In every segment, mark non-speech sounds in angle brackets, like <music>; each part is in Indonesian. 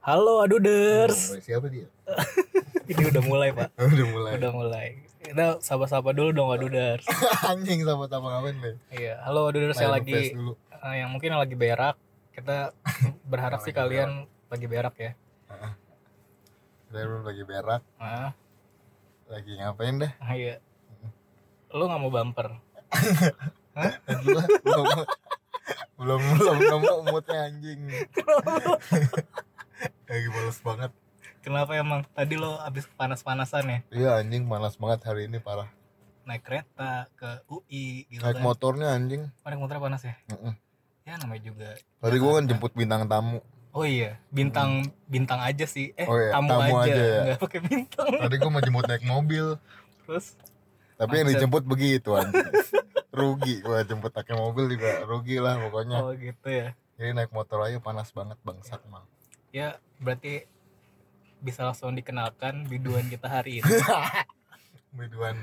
Halo Aduders. Oh, siapa dia? Ini udah mulai, Pak. Udah mulai. Udah mulai. Kita sapa-sapa dulu dong Aduders. Anjing sama ngapain deh? Iya, halo Aduders yang Main lagi eh, yang mungkin yang lagi berak. Kita berharap sih kalian lagi berak ya. Kita belum lagi berak, Nah, lagi ngapain deh? ah, iya. Lu nggak mau bumper? Gila, belum belum belum nemu moodnya anjing. Lagi males banget. Kenapa emang? Tadi lo abis panas-panasan ya? Iya anjing panas banget hari ini parah. Naik kereta ke UI gitu Naik kan. motornya anjing. Oh, naik motornya panas ya? Heeh. Ya namanya juga. Tadi gua kan jemput bintang tamu. Oh iya, bintang bintang aja sih. Eh, Oh iya, tamu, tamu aja, aja ya. nggak pakai bintang. Tadi gua mau jemput naik mobil, Terus tapi yang dijemput begitu anjing. <laughs> Rugi gua jemput pakai mobil juga rugi lah pokoknya. oh gitu ya. Jadi naik motor aja panas banget bangsat mal. Ya, berarti bisa langsung dikenalkan biduan kita hari ini. <laughs> Biduan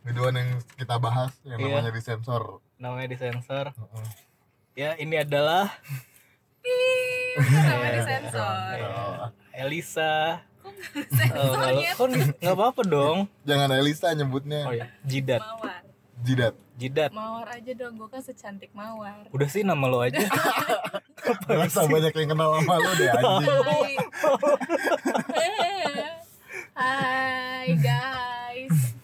Biduan yang kita bahas yang Iya. namanya disensor. Namanya disensor. Heeh. Ya, ini adalah Iya. disensor? Oh. Elisa. Oh, kalau kok nggak apa-apa dong. Jangan Elisa nyebutnya. Oh ya, Jidat. mawar. Jidat. Jidat. Mawar aja dong, gue kan secantik mawar. Udah sih nama lo aja. <laughs> Merasa banyak yang kenal sama lu deh anjing. Hai. <laughs> Hai guys.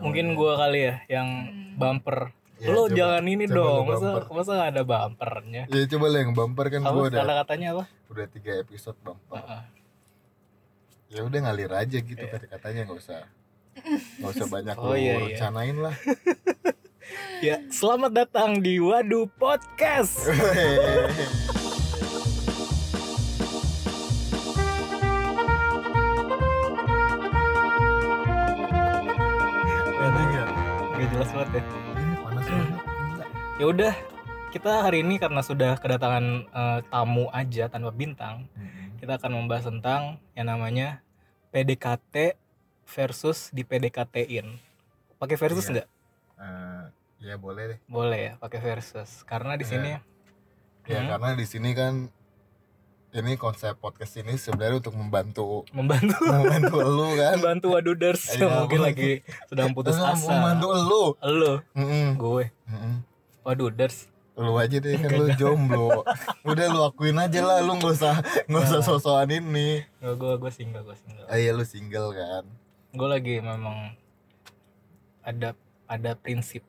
Mungkin gua kali ya yang bumper. Ya, lo coba. jangan ini Coba dong. Masa masa nggak ada bumpernya? Ya coba lah yang bumper kan gua udah kata-katanya apa? udah tiga episode bumper. Heeh. Ya udah ngalir aja gitu kata-katanya nggak usah nggak usah banyak Oh, lu iya, iya. rencanain lah. <laughs> Ya, selamat datang di Wadu Podcast. Ya. Gak jelas banget ya. Ini panas banget. Gila. Ya udah, kita hari ini karena sudah kedatangan eh, tamu aja tanpa bintang, Mm-mm. kita akan membahas tentang yang namanya PDKT versus di PDKT-in. Pakai versus Iya. nggak? Eh, ya boleh deh. Boleh ya, pakai versus. Karena di Iya. sini Ya Hmm. karena di sini kan ini konsep podcast ini sebenarnya untuk membantu membantu <laughs> membantu lu kan. membantu waduders <laughs> Iya, mungkin membantu. lagi sedang putus Enggak, asa. Membantu lu. Lo, Mm-mm. gue, Mm-mm. waduders. Lu aja deh kan lu jomblo. Udah lu akuin aja lah lu nggak usah nggak usah sosokan ini. Gue, gue single, gue single. Ah iya lu single kan. Gue lagi memang ada ada prinsip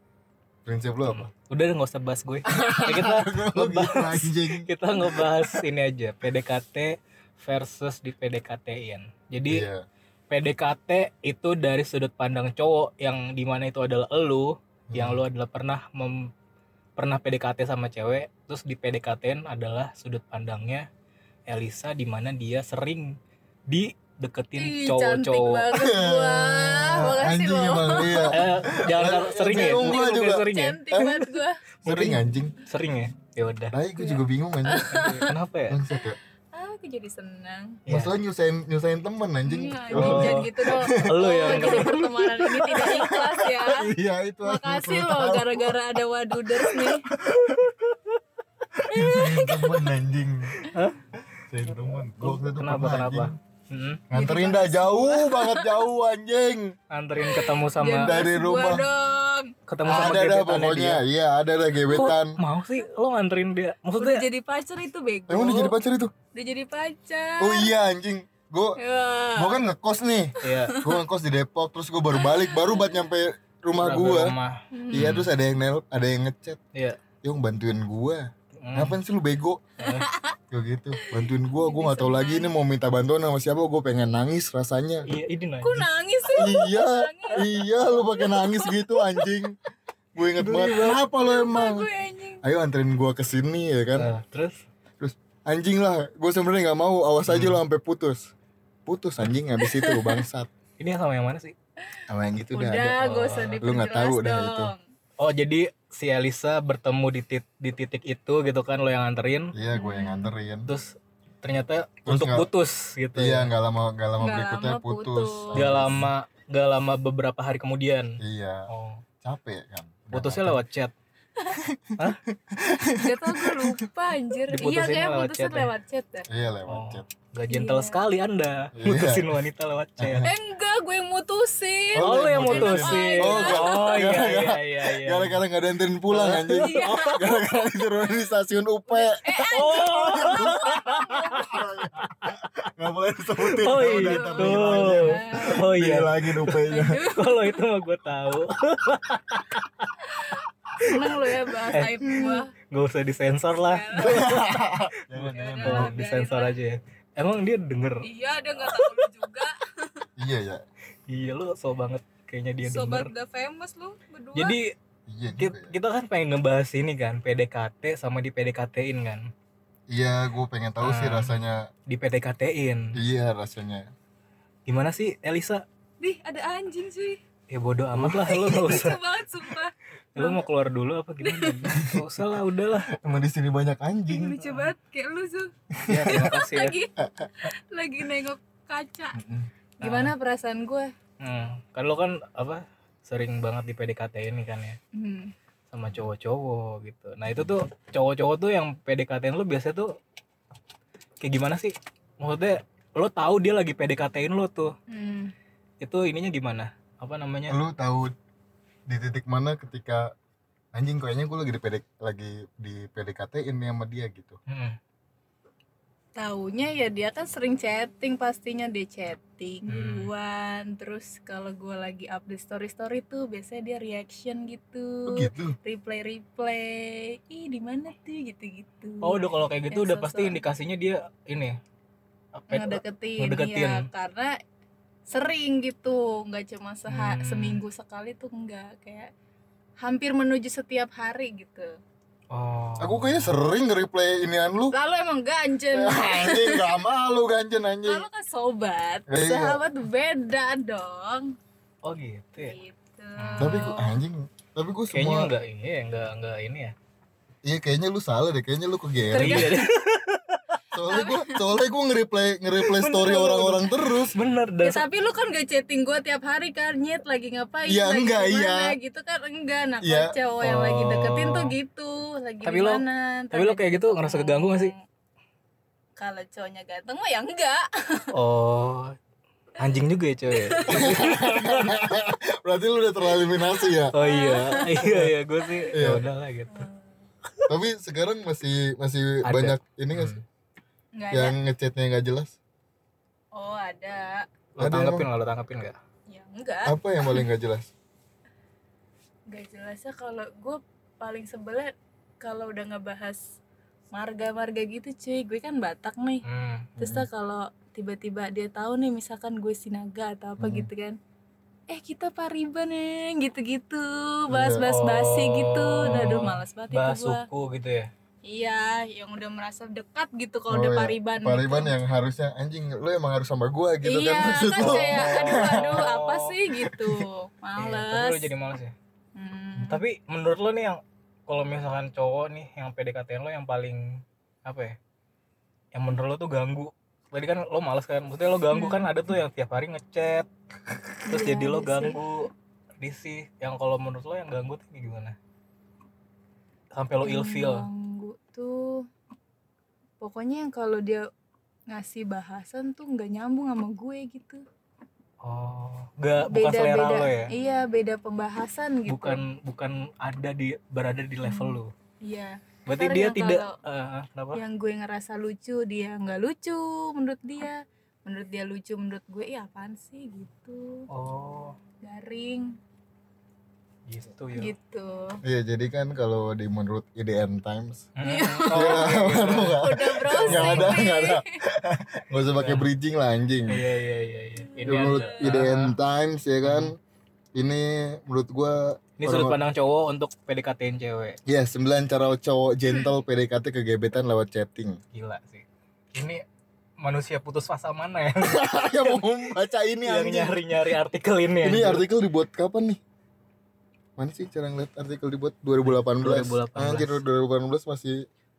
Prinsip lu apa? udah nggak usah bahas gue <laughs> ya, kita ngebahas <laughs> kita ngebahas ini aja PDKT versus di PDKT-in jadi Iya. PDKT itu dari sudut pandang cowok yang di mana itu adalah elu yang Hmm. lu adalah pernah mem- pernah PDKT sama cewek terus di PDKT adalah sudut pandangnya Elisa di mana dia sering dideketin Cantik cowok-cowok banget gua. <laughs> Makasih Anjing loh. emang iya. eh, jangan sering ya gua Bukan juga. sering ya Cantik banget gua. <laughs> Sering anjing. sering ya ya udah Nah, gue juga bingung anjing. kenapa ya Bangsat ya. Ah, aku jadi senang. Ya. Masalah nyusahin nyusahin temen anjing. Iya, Oh. jangan gitu dong. Lu Oh, yang- jadi pertemanan ini tidak ikhlas ya. Iya itu. aku Makasih loh gara-gara ada waduders nih. Nyusahin temen anjing. Hah? Nyusahin temen. Gua waktu itu kenapa kenapa anjing. Mm-mm. Nganterin dah jauh banget jauh anjing. anterin ketemu sama Dari rumah. Gua dong. ketemu sama Ada dah pokoknya. Iya, ada dah kok gebetan. mau sih lo nganterin dia Udah maksudnya jadi pacar itu bego. Emang udah jadi pacar itu? Udah jadi pacar. Oh iya anjing. Gue Ya. gue kan ngekos nih. iya Gue ngekos di Depok terus gue baru balik baru buat nyampe rumah Udah gue. rumah Iya terus ada yang nel, ada yang ngechat. iya Yung bantuin gue. Hmm. Ngapain sih lu bego? Eh. Kayak gitu. Bantuin gue. Gue nggak tahu lagi ini mau minta bantuan sama siapa. Gue pengen nangis rasanya. iya ini nanya Aku nangis sih. iya, iya lu pakai nangis gitu anjing. Gue inget banget. Kenapa lo emang? Gue. Ayo anterin gue ke sini ya kan. Nah, terus Terus anjing lah. Gue sebenarnya nggak mau. Awas aja lo sampai putus. Putus anjing habis itu bangsat. ini yang sama yang mana sih Sama yang gitu udah Udah, ada. Oh, diperjelas lu nggak tahu dah dong. itu. oh jadi si Elisa bertemu di tit- di titik itu gitu kan lo yang nganterin Iya gue yang nganterin. terus ternyata Terus untuk nggak- putus gitu Iya ya nggak lama nggak lama Nggak berikutnya lama putus. putus. gak lama gak lama beberapa hari kemudian Iya oh capek kan. Udah putusnya nggak lewat chat Gak tau gue lupa anjir Iya kayak lewat chat ya? lewat chat dah Iya lewat Oh, chat. Gak gentle Iya. sekali anda Iya. mutusin wanita lewat chat. Eh enggak gue yang mutusin Oh, Oh, lu yang mutusin. Oh, Oh, iya gara-gara- iya iya iya. Gara-gara nggak ada anterin pulang anjing. Iya. Gara-gara diturunin di stasiun UP. Oh, Nggak boleh disebutin. oh iya. Oh Iya iya. lagi UP-nya. Kalau itu mah gue tahu. Seneng lu ya bahas Eh. aib gue Gak usah disensor lah. <laughs> Jangan, jangan. Oh, disensor aja ya. Emang dia denger? Iya dia gak tau lu juga <laughs> Iya ya. Iya lu so banget kayaknya dia Sobat denger. the famous lu berdua Jadi Iya juga kita, ya. kita kan pengen ngebahas ini kan PDKT sama di PDKT-in kan. Iya, gue pengen tahu sih Ah. rasanya. Di PDKT-in. Iya rasanya. Gimana sih Elisa? Dih ada anjing cuy Ya bodoh amat lah lu gak <laughs> Lucu usah. banget sumpah Lu mau keluar dulu apa gimana? Gak usah lah udahlah. Emang di sini banyak anjing. Lucu banget kayak lu tuh Ya terima kasih ya. Lagi Lagi nengok kaca. Gimana perasaan gue? Hmm, kan lo kan apa sering banget di PDKT ini kan ya Hmm. sama cowok-cowok gitu. Nah itu tuh cowok-cowok tuh yang PDKT lo biasanya tuh kayak gimana sih? Maksudnya lo tahu dia lagi PDKT-in lo tuh. Hmm. Itu ininya gimana? Apa namanya? Lu tahu di titik mana ketika anjing kayaknya gue lagi di PD, lagi di PDKT ini sama dia gitu. Hmm. Taunya ya dia kan sering chatting pastinya dia chatting Hmm. duluan terus kalau gue lagi update story story tuh biasanya dia reaction gitu Oh gitu. reply reply ih di mana tuh gitu gitu Oh udah kalau kayak gitu Yang udah pasti sosok. indikasinya dia ini apa? ngedeketin, ngedeketin. ya karena sering gitu nggak cuma seha- Hmm. seminggu sekali tuh enggak kayak hampir menuju setiap hari gitu Oh. Aku kayaknya sering nge-reply inian lu. lalu emang ganjen <laughs> anjing gak malu ganjen anjing. lalu kan sobat Iya. sahabat beda dong Oh gitu ya. gitu Tapi gua anjing. Tapi gue Kayaknya semua enggak ini ya, enggak enggak ini ya. Iya kayaknya lu salah deh, kayaknya lu kegeran. Iya deh. Soalnya gue soalnya gue nge-reply nge-reply story orang-orang terus. Bener Ya, dan tapi lu kan gak chatting gue tiap hari kan Nyet lagi ngapain Iya, lagi enggak, iya. gitu kan enggak nah Iya. cowok yang lagi deketin tuh Oh. gitu lagi Tapi lo- tapi lo kayak gitu ngerasa keganggu gak sih? kalau cowoknya ganteng mah ya enggak <laughs> Oh. Anjing juga ya cewek. <laughs> Berarti lu udah tereliminasi ya. Oh iya, <laughs> iya iya gue sih ya Iya. udah lah gitu. Tapi sekarang masih masih Ada. banyak ini gak sih? Enggak ada Yang ngechatnya gak jelas. oh ada Lo Ada tanggepin nggak lo tanggepin nggak? ya enggak Apa yang paling gak jelas? <laughs> enggak jelasnya kalau gue paling sebelnya kalau udah ngebahas marga-marga gitu cuy gue kan Batak nih Hmm. terus tuh kalau tiba-tiba dia tahu nih misalkan gue Sinaga atau apa Hmm. gitu kan eh kita pariban nih gitu-gitu bahas-bahas basi Oh. gitu nah aduh males banget Bahas itu gua suku gitu ya. Iya yang udah merasa dekat gitu kalau Oh, udah iya. pariban Pariban gitu. yang harusnya anjing lu emang harus sama gua gitu iya kan maksud kan lu. kayak aduh aduh Oh. <laughs> apa sih gitu Iya, tapi males lo jadi males ya. Hmm. Tapi menurut lo nih yang kalau misalkan cowok nih yang PDKT lo yang paling apa ya? Yang menurut lo tuh ganggu. Tadi kan lo males kan, maksudnya lo ganggu Hmm. kan ada tuh yang tiap hari ngechat, terus Iya, jadi lo sih. ganggu, risih. Yang kalau menurut lo yang ganggu tuh gimana? Sampai lo ilfeel. ganggu tuh pokoknya yang kalau dia ngasih bahasan tuh nggak nyambung sama gue gitu. Oh, nggak bukan selera lo ya? iya beda pembahasan gitu. Bukan bukan ada di berada di level lo. iya. Berarti Ntar dia tidak kalau- kenapa? yang gue ngerasa lucu dia nggak lucu menurut dia. Menurut dia lucu menurut gue ya apaan sih? gitu. Oh, garing gitu ya. gitu. Iya jadi kan kalau di menurut IDN Times <laughs> Hmm, Iya, oh, baru nggak udah browsing nggak ada nggak ada. Nggak usah pakai bridging lah anjing. Iya iya iya iya. Ini menurut IDN Times ya kan ini menurut gua ini sudut pandang cowok untuk PDKT-in cewek. ya 9 cara cowok gentle <laughs> PDKT ke gebetan lewat chatting. Gila sih. Ini manusia putus asa mana ya? <laughs> Yang mau baca ini yang nyari-nyari artikel ini? ini anjir? artikel dibuat kapan nih mana sih cara ngeliat artikel dibuat 2018 2018. anjir 2018 masih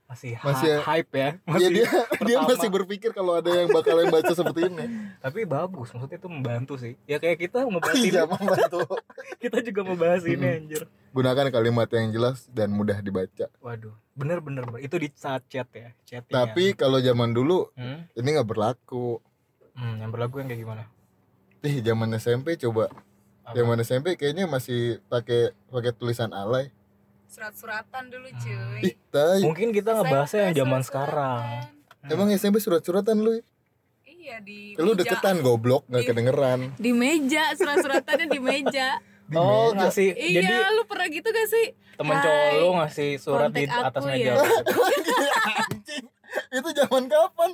masih, masih ha- hype ya. ya Masih, dia dia pertama. masih berpikir kalau ada yang bakal yang baca seperti ini tapi bagus, maksudnya itu membantu sih. Ya kayak kita membahas ini, iya membantu <laughs> kita juga membahas ini Mm-mm. anjir. gunakan kalimat yang jelas dan mudah dibaca waduh bener bener bener. itu di saat chat ya chatting tapi kalau zaman dulu hmm? ini nggak berlaku Hmm, yang berlaku yang kayak gimana ih zaman SMP coba Apa? zaman SMP kayaknya masih pakai pakai tulisan alay Surat-suratan dulu Hmm. cuy. ih tai mungkin kita ngebahasnya yang zaman sekarang Hmm. emang SMP surat-suratan lu Iya di lu meja. deketan goblok nggak Iya. kedengeran Di meja, surat-suratannya di meja. <laughs> Di oh meja. ngasih iya, jadi lu pernah gitu gak sih? temen cowok lu ngasih surat di atas meja ya. <laughs> anjing itu zaman kapan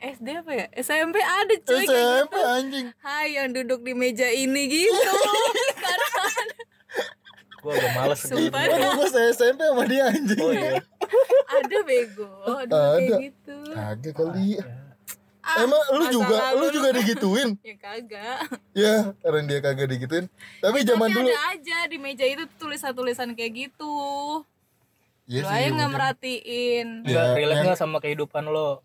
SD apa ya? SMP ada cuy kayak SMP gitu. anjing Hai yang duduk di meja ini gitu. Sekarang <laughs> gua agak males Sumpah. gitu. Gue SMP sama dia anjing oh iya ada bego, dulu Ada. kayak gitu. kagak kali Ah, emang lu juga lalu lu juga digituin <laughs> Ya kagak. ya karena dia kagak digituin tapi zaman Tapi dulu ada aja di meja itu tulisan-tulisan kayak gitu. Iya lu sih, aja nggak merhatiin. Enggak Ya, relate nggak sama kehidupan lo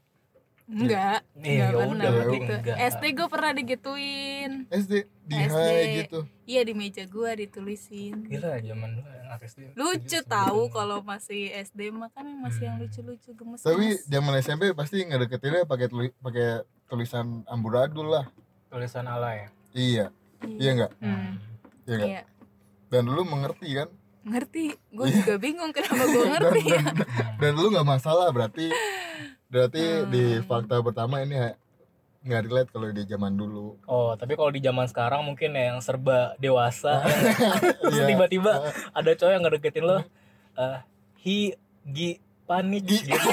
Enggak, Iya, enggak ya pernah gitu. enggak. SD gue pernah digituin. SD di SD. hai gitu Iya di meja gue ditulisin. gila zaman dulu anak SD Lucu Gitu, tahu kalau masih SD mah kan masih yang Hmm. lucu-lucu gemes. tapi zaman SMP pasti ngedeketinnya pakai tuli, pakai tulisan amburadul lah tulisan ala ya iya iya enggak Hmm, iya enggak iya. dan lu mengerti kan Ngerti. Gue Iya. juga bingung kenapa gue <laughs> ngerti ya. dan, dan lu nggak masalah berarti <laughs> berarti Hmm. di fakta pertama ini nggak relate kalau di zaman dulu Oh, tapi kalau di zaman sekarang mungkin ya yang serba dewasa, <laughs> terus Iya. tiba-tiba ada cowok yang ngedeketin lo, eh hi gi panik Gi- gitu. <laughs>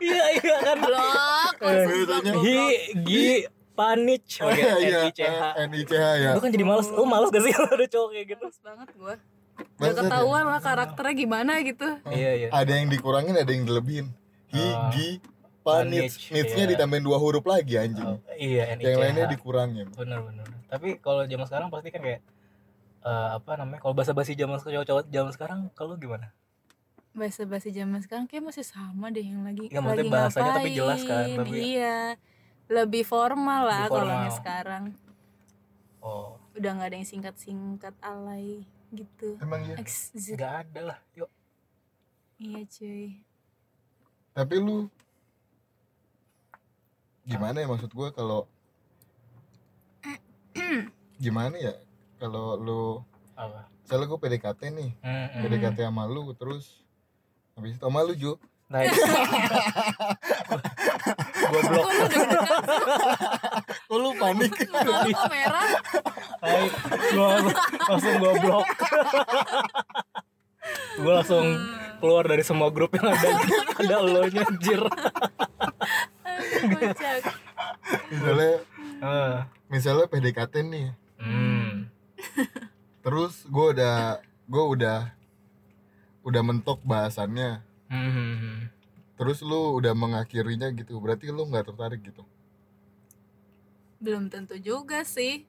Iya iya kan. Blok, Eh, blok, Hi gi panik pakai Iya, NICH. eh, NICH ya Lu kan jadi males. Lu males gak sih <laughs> kalau ada cowok kayak gitu? Males banget gue. Udah Maksudnya- ketahuan lah karakternya gimana gitu. Iya iya. ada yang dikurangin ada yang dilebihin hi Oh. gi panit Panich, nitsnya iya. ditambahin dua huruf lagi anjing Oh, iya NICH. yang lainnya dikurangin Bener bener. Tapi kalau zaman sekarang pasti kan kayak eh, apa namanya? Kalau bahasa basi zaman cowok-cowok zaman sekarang kalau gimana? Bahasa basi zaman sekarang kayak masih sama deh yang lagi Ya, maksudnya lagi bahasanya tapi ngapain. jelas kan, tapi- Iya. Lebih formal lah kalau sekarang. Oh, Udah nggak ada yang singkat-singkat alay gitu. emang ya nggak ada lah. Yuk. Iya cuy. Tapi lu gimana ya maksud gua kalau gimana ya kalau lu Apa? misalnya gue PDKT nih Hmm, hmm. PDKT sama lu terus habis itu sama lu Ju Nah, itu. <laughs> Goblok. Kok lu deg-degan kok lu panik kok merah? Gua langsung, gua blok. gua langsung keluar dari semua grup yang ada <laughs> ada lo nya anjir. Kocak. misalnya Ah. misalnya PDKT nih Hmm. <laughs> terus gue udah gue udah udah mentok bahasannya Hmm. terus lu udah mengakhirinya gitu berarti lu nggak tertarik gitu Belum tentu juga sih.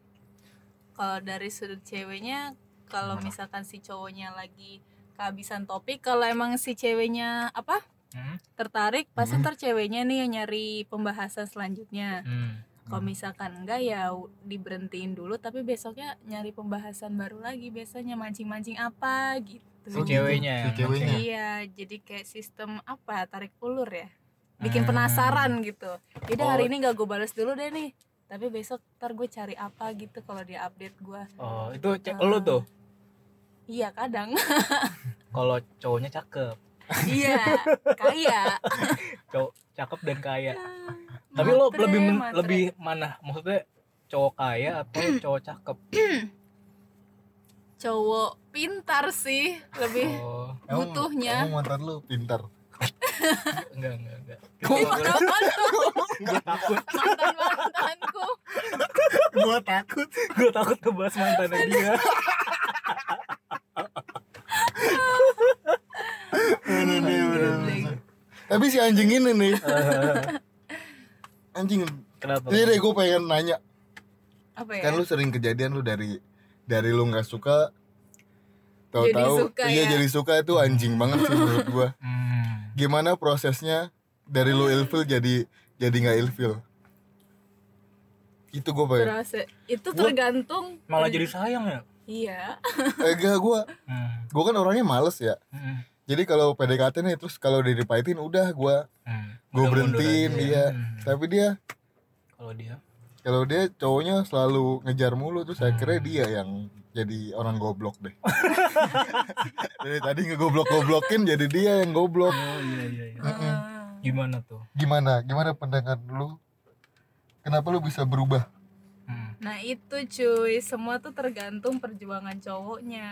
Kalau dari sudut ceweknya, kalau misalkan si cowoknya lagi kehabisan topik, kalau emang si ceweknya apa Hmm. tertarik, pasti Hmm. ntar ceweknya nih yang nyari pembahasan selanjutnya. Hmm. Kalau misalkan enggak ya diberhentiin dulu, tapi besoknya nyari pembahasan baru lagi, biasanya mancing-mancing apa gitu. Si ceweknya Si yang ceweknya. Iya, jadi kayak sistem apa tarik ulur ya, bikin Hmm. penasaran gitu. Jadi Oh. hari ini gak gue balas dulu deh nih, tapi besok ntar gue cari apa gitu kalau dia update gue. Oh, itu cek lo tuh. Iya kadang. Kalau cowoknya cakep, iya, kaya. cowok cakep dan kaya. Tapi lo lebih matre. lebih mana? Maksudnya cowok kaya atau cowok cakep? cowok pintar sih lebih Oh, butuhnya. emang mantan lu pintar enggak enggak enggak. <laughs> Gimana Gue takut, mantan mantanku? gue takut gue takut ngebahas mantannya dia. <laughs> Ini nih, Gila, bener-bener. Bleng. Tapi si anjing ini nih <laughs> anjing Kenapa? ini deh gue pengen nanya Apa ya? kan lu sering kejadian lu dari dari lu nggak suka Jadi tahu-tahu suka iya ya? jadi suka itu anjing banget sih menurut gua <laughs> Hmm. gimana prosesnya dari lu ilfil jadi jadi nggak ilfil itu gue pengen Berasa itu tergantung Malah jadi sayang ya? iya eh gak gue Hmm. gue kan orangnya males ya Hmm. Jadi kalau PDKT nih terus kalau udah dipahitin udah gue Hmm. gue berhentiin ya. iya Hmm. tapi dia Kalau dia kalau dia cowoknya selalu ngejar mulu terus Hmm. akhirnya dia yang jadi orang goblok deh <laughs> dari tadi ngegoblok goblokin jadi dia yang goblok Oh iya iya iya. Mm-mm. Ah. Gimana tuh? gimana gimana pandangan lu kenapa lu bisa berubah. Nah itu cuy semua tuh tergantung perjuangan cowoknya.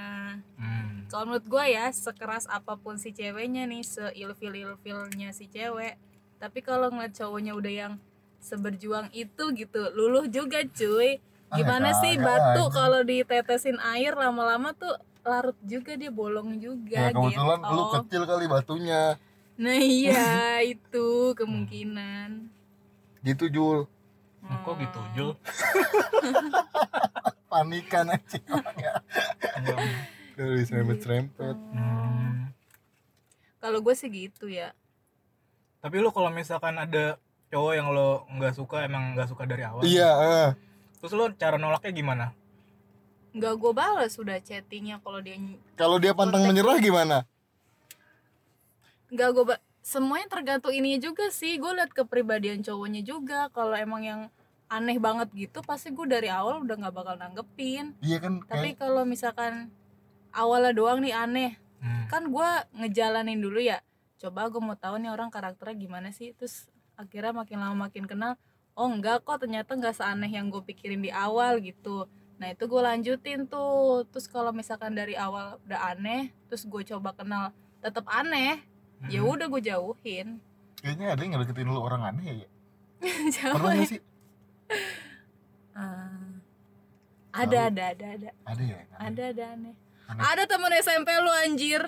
Hmm. kalau menurut gue ya sekeras apa pun si ceweknya nih seilfil ilfilnya si cewek tapi kalau ngeliat cowoknya udah yang seberjuang itu gitu luluh juga cuy. Gimana Ah, sih kagak batu kalau ditetesin air lama-lama tuh larut juga dia bolong juga ya kebetulan gitu. lu kecil kali batunya. Nah iya <laughs> itu kemungkinan. Gitu Jul Kok gitu, Jul? <laughs> panikan aja <laughs> dari serempet serempet Hmm. kalau gue sih gitu ya Tapi lu kalau misalkan ada cowok yang lo nggak suka emang nggak suka dari awal. iya eh. Terus lo cara nolaknya gimana? nggak gue balas sudah chattingnya kalau dia kalau dia pantang menyerah gimana nggak gue ba- semuanya tergantung ininya juga sih gue liat kepribadian cowoknya juga kalau emang yang aneh banget gitu pasti gue dari awal udah nggak bakal nanggepin. Iya kan tapi kayak kalau misalkan awalnya doang nih aneh Hmm. kan gue ngejalanin dulu ya. Coba gue mau tahu nih orang karakternya gimana sih terus akhirnya makin lama makin kenal oh enggak kok ternyata nggak seaneh yang gue pikirin di awal gitu. Nah itu gue lanjutin tuh. Terus kalau misalkan dari awal udah aneh terus gue coba kenal tetap aneh ya Hmm. udah gue jauhin. Kayaknya ada yang ngedeketin lu orang aneh ya? <laughs> Pernah gak sih <laughs> Ah. ada ada ada ada ada ya aneh? ada ada aneh Aneh. ada temen SMP lu anjir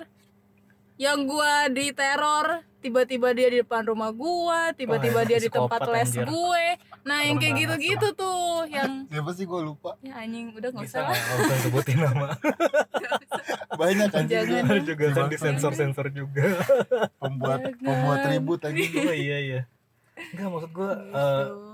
yang gua diteror tiba-tiba dia di depan rumah gua tiba-tiba dia di tempat les anjir. gue nah yang kayak gitu-gitu tuh yang <laughs> siapa sih gue lupa ya anjing udah nggak usah lah nggak nggak usah sebutin nama. <laughs> banyak kan Jangan. Juga juga kan Jangan. disensor sensor juga. pembuat Jangan. pembuat ribut aja oh iya iya. Enggak maksud gue Gitu.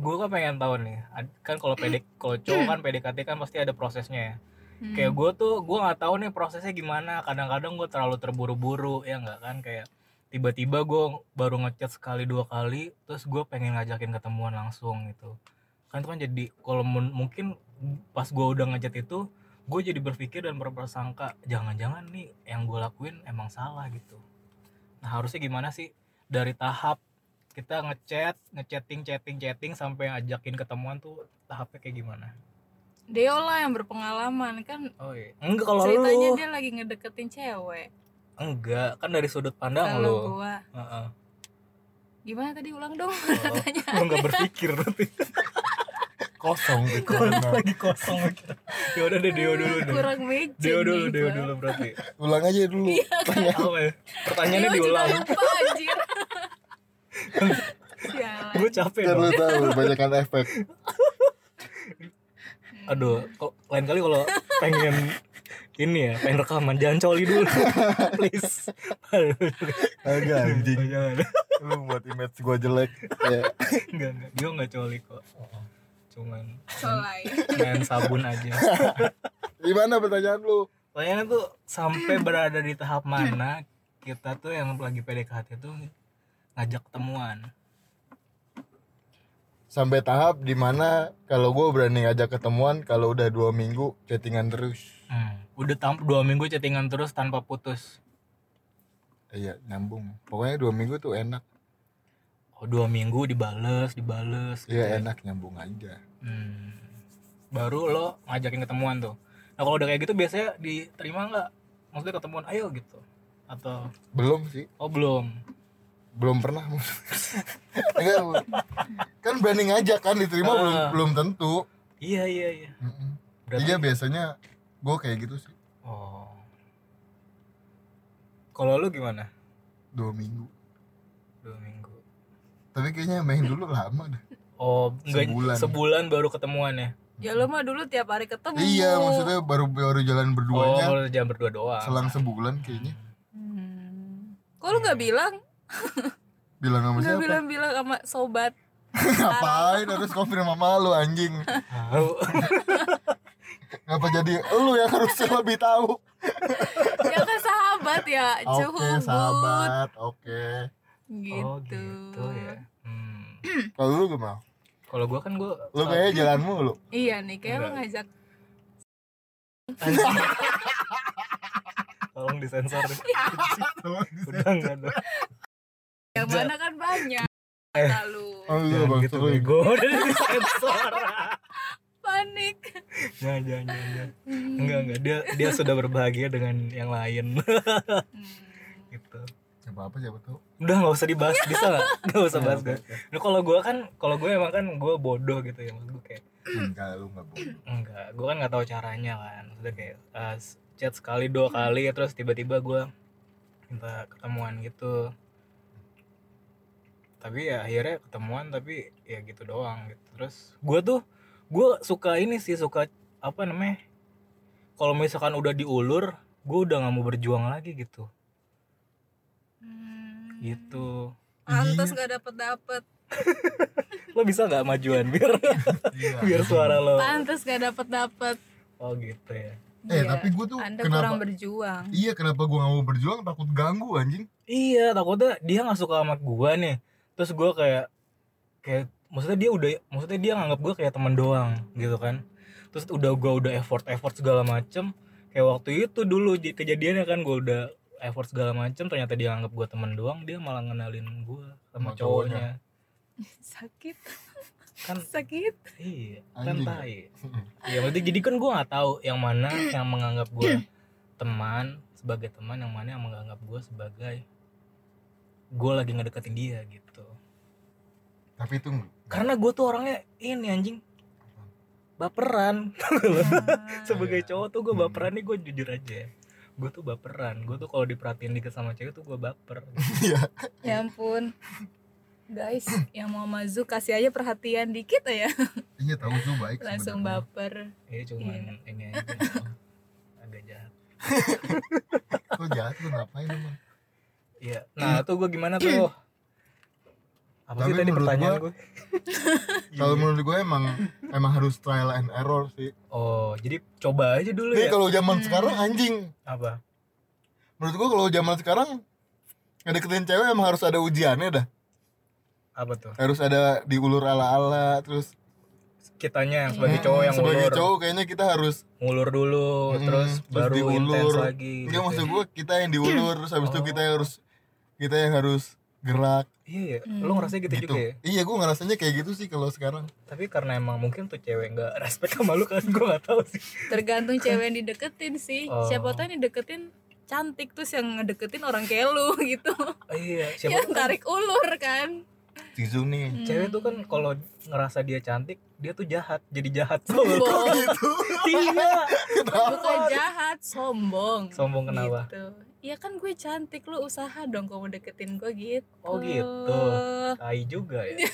Gue kan pengen tahu nih kan kalau PD kalau cowok kan PDKT kan pasti ada prosesnya ya. Hmm. kayak gue tuh gue nggak tahu nih prosesnya gimana. Kadang-kadang gue terlalu terburu-buru ya nggak kan? Kayak tiba-tiba gue baru ngechat sekali dua kali terus gue pengen ngajakin ketemuan langsung gitu. Kan itu kan jadi kalau mun- mungkin pas gue udah ngechat itu gue jadi berpikir dan berprasangka jangan-jangan nih yang gue lakuin emang salah gitu. Nah harusnya gimana sih? Dari tahap kita ngechat ngechatting chatting chatting sampai ngajakin ketemuan tuh tahapnya kayak gimana? Deo lah yang berpengalaman kan oh iya. Enggak kalau ceritanya lu dia lagi ngedeketin cewek. Enggak kan dari sudut pandang kalau lu. gua. Heeh. gimana tadi ulang dong Oh, <laughs> lu nggak berpikir berarti kosong <laughs> pikiran lagi kosong. Ya udah deh Deo dulu deh. Kurang magic Deo dulu Deo dulu berarti. Ulang aja dulu. Tanya. apa ya? Pertanyaannya Deo diulang. lupa anjir. Gue capek kan dong. lu tahu banyakan efek. Aduh kok lain kali kalau pengen ini ya pengen rekaman jangan coli dulu. <laughs> Please. Aduh agak anjing jangan lu buat image gua jelek ya. Enggak enggak. Dia nggak coli kok. Cuman Solai. main sabun aja. Gimana pertanyaan lu? Soalnya tuh sampai berada di tahap mana kita tuh yang lagi PDKT tuh ngajak ketemuan. sampai tahap di mana kalau gua berani ngajak ketemuan kalau udah dua minggu chattingan terus Hmm. Udah tam dua minggu chattingan terus tanpa putus. iya nyambung pokoknya dua minggu tuh enak Oh dua minggu dibales, dibales. gitu iya ya. enak nyambung aja Hmm. Baru lo ngajakin ketemuan tuh. Nah kalau udah kayak gitu biasanya diterima nggak? Maksudnya ketemuan, ayo gitu. Atau belum sih oh belum? Belum pernah Enggak, kan berani ngajak kan diterima belum Ah. belum tentu Iya iya iya. Berarti iya biasanya gue kayak gitu sih oh. Kalau lu gimana? dua minggu Dua minggu. tapi kayaknya main dulu lama dah Oh, Sebulan. sebulan baru ketemuan ya? Ya lo mah dulu tiap hari ketemu. iya maksudnya baru baru jalan Oh, berduanya baru jam berdua doang. selang sebulan kayaknya Hmm. Kok lu nggak bilang? Bilang sama Nggak siapa? bilang-bilang sama sobat. <laughs> ngapain harus konfirm sama lu anjing? Tahu. <laughs> ngapa jadi lu yang harusnya lebih tahu? Ya kan sahabat ya oke cuhubut sahabat oke. Gitu. oh gitu ya. Hmm. <clears throat> kalau lu gimana? Kalau gua kan gua lu kayaknya jalan mulu. Iya nih kayak lo Enggak. ngajak. <laughs> Tolong disensor. Deh. udah enggak ada yang mana kan banyak. <laughs> Eh. lalu. Oh iya jangan bang gitu bego. <laughs> Udah disensor <laughs> panik. Jangan jangan jangan jangan. enggak enggak. Dia dia sudah berbahagia dengan yang lain. Hmm. gitu. Siapa apa siapa tahu. Udah nggak usah dibahas. Bisa nggak? Nggak usah bahas gue nah, kalau gue kan kalau gue emang kan gue bodoh gitu ya maksud gue kayak enggak lu <clears throat> enggak bodoh. Enggak. Gue kan nggak tahu caranya kan. Maksudnya kayak uh, chat sekali dua kali terus tiba-tiba gue minta ketemuan gitu tapi ya akhirnya ketemuan tapi ya gitu doang gitu. Terus gue tuh gue suka ini sih suka apa namanya kalau misalkan udah diulur gue udah nggak mau berjuang lagi gitu. Hmm. gitu. Pantes gak dapet dapet <laughs> lo bisa nggak majuan biar iya. <laughs> biar suara lo? Pantes gak dapet dapet oh gitu ya. Eh Iya, tapi gue tuh Anda kenapa kurang berjuang. Iya kenapa gue nggak mau berjuang? Takut ganggu anjing. Iya takutnya dia nggak suka sama gua nih terus gua kayak kayak maksudnya dia udah maksudnya dia nganggap gua kayak teman doang gitu kan. Terus udah gua udah effort effort segala macem. Kayak waktu itu dulu kejadiannya kan gua udah effort segala macem ternyata dia nganggap gua teman doang dia malah ngenalin gua sama Sama cowoknya. <laughs> Sakit. Kan <laughs> Sakit. iya kan tai. <laughs> Iya berarti jadi kan gua nggak tahu yang mana yang menganggap gua <clears throat> teman sebagai teman yang mana yang menganggap gua sebagai gue lagi ngedeketin dia gitu. Tapi itu karena gue tuh orangnya ini anjing. Baperan. <laughs> Sebagai Iya. cowok tuh gue Hmm. baperan nih gue jujur aja. Gue tuh baperan. Gue tuh kalau diperhatiin dikit sama cewek tuh gue baper. Iya. Ya ampun. Guys, yang mau mazu kasih aja perhatian dikit ya. Iya tahu tuh baik <laughs> Langsung baper. Ya cuman ini aja. Agak jahat. <laughs> Kok jahat lu ngapain emang iya. Nah tuh gue gimana tuh? Apa sih Tapi tadi menurut pertanyaan gua- gue <laughs> kalau menurut gue emang emang harus trial and error sih. Oh jadi coba aja dulu Nih ya. kalau zaman Hmm. sekarang anjing. Apa? Menurut gue kalau zaman sekarang ngedeketin cewek emang harus ada ujiannya dah. Apa tuh? Harus ada diulur ala-ala terus kitanya yang sebagai Iya. cowok yang sebagai ngulur. cowok kayaknya kita harus ngulur dulu Mm, terus terus baru diulur. intens lagi enggak gitu maksud ya. gue kita yang diulur terus habis itu Oh. kita yang harus kita yang harus gerak. Iya ya Hmm. lo ngerasa gitu, gitu. juga ya? Iya gue ngerasanya kayak gitu sih kalau sekarang. Tapi karena emang mungkin tuh cewek nggak respect sama lu kan gue nggak tahu sih. Tergantung cewek yang dideketin sih. Oh. Siapa tau yang dideketin cantik Terus yang ngedeketin orang kayak lu <laughs> gitu. Oh, iya. Yang siapa tuh kan tarik ulur kan. Tizu nih. Hmm. cewek tuh kan kalau ngerasa dia cantik dia tuh jahat. Jadi jahat. Tuh Sombong gitu? Iya. Bukan jahat, sombong. Sombong kenapa? gitu. Ya kan gue cantik Lu usaha dong kalau mau deketin gue gitu. Oh, gitu. tai juga ya? <laughs>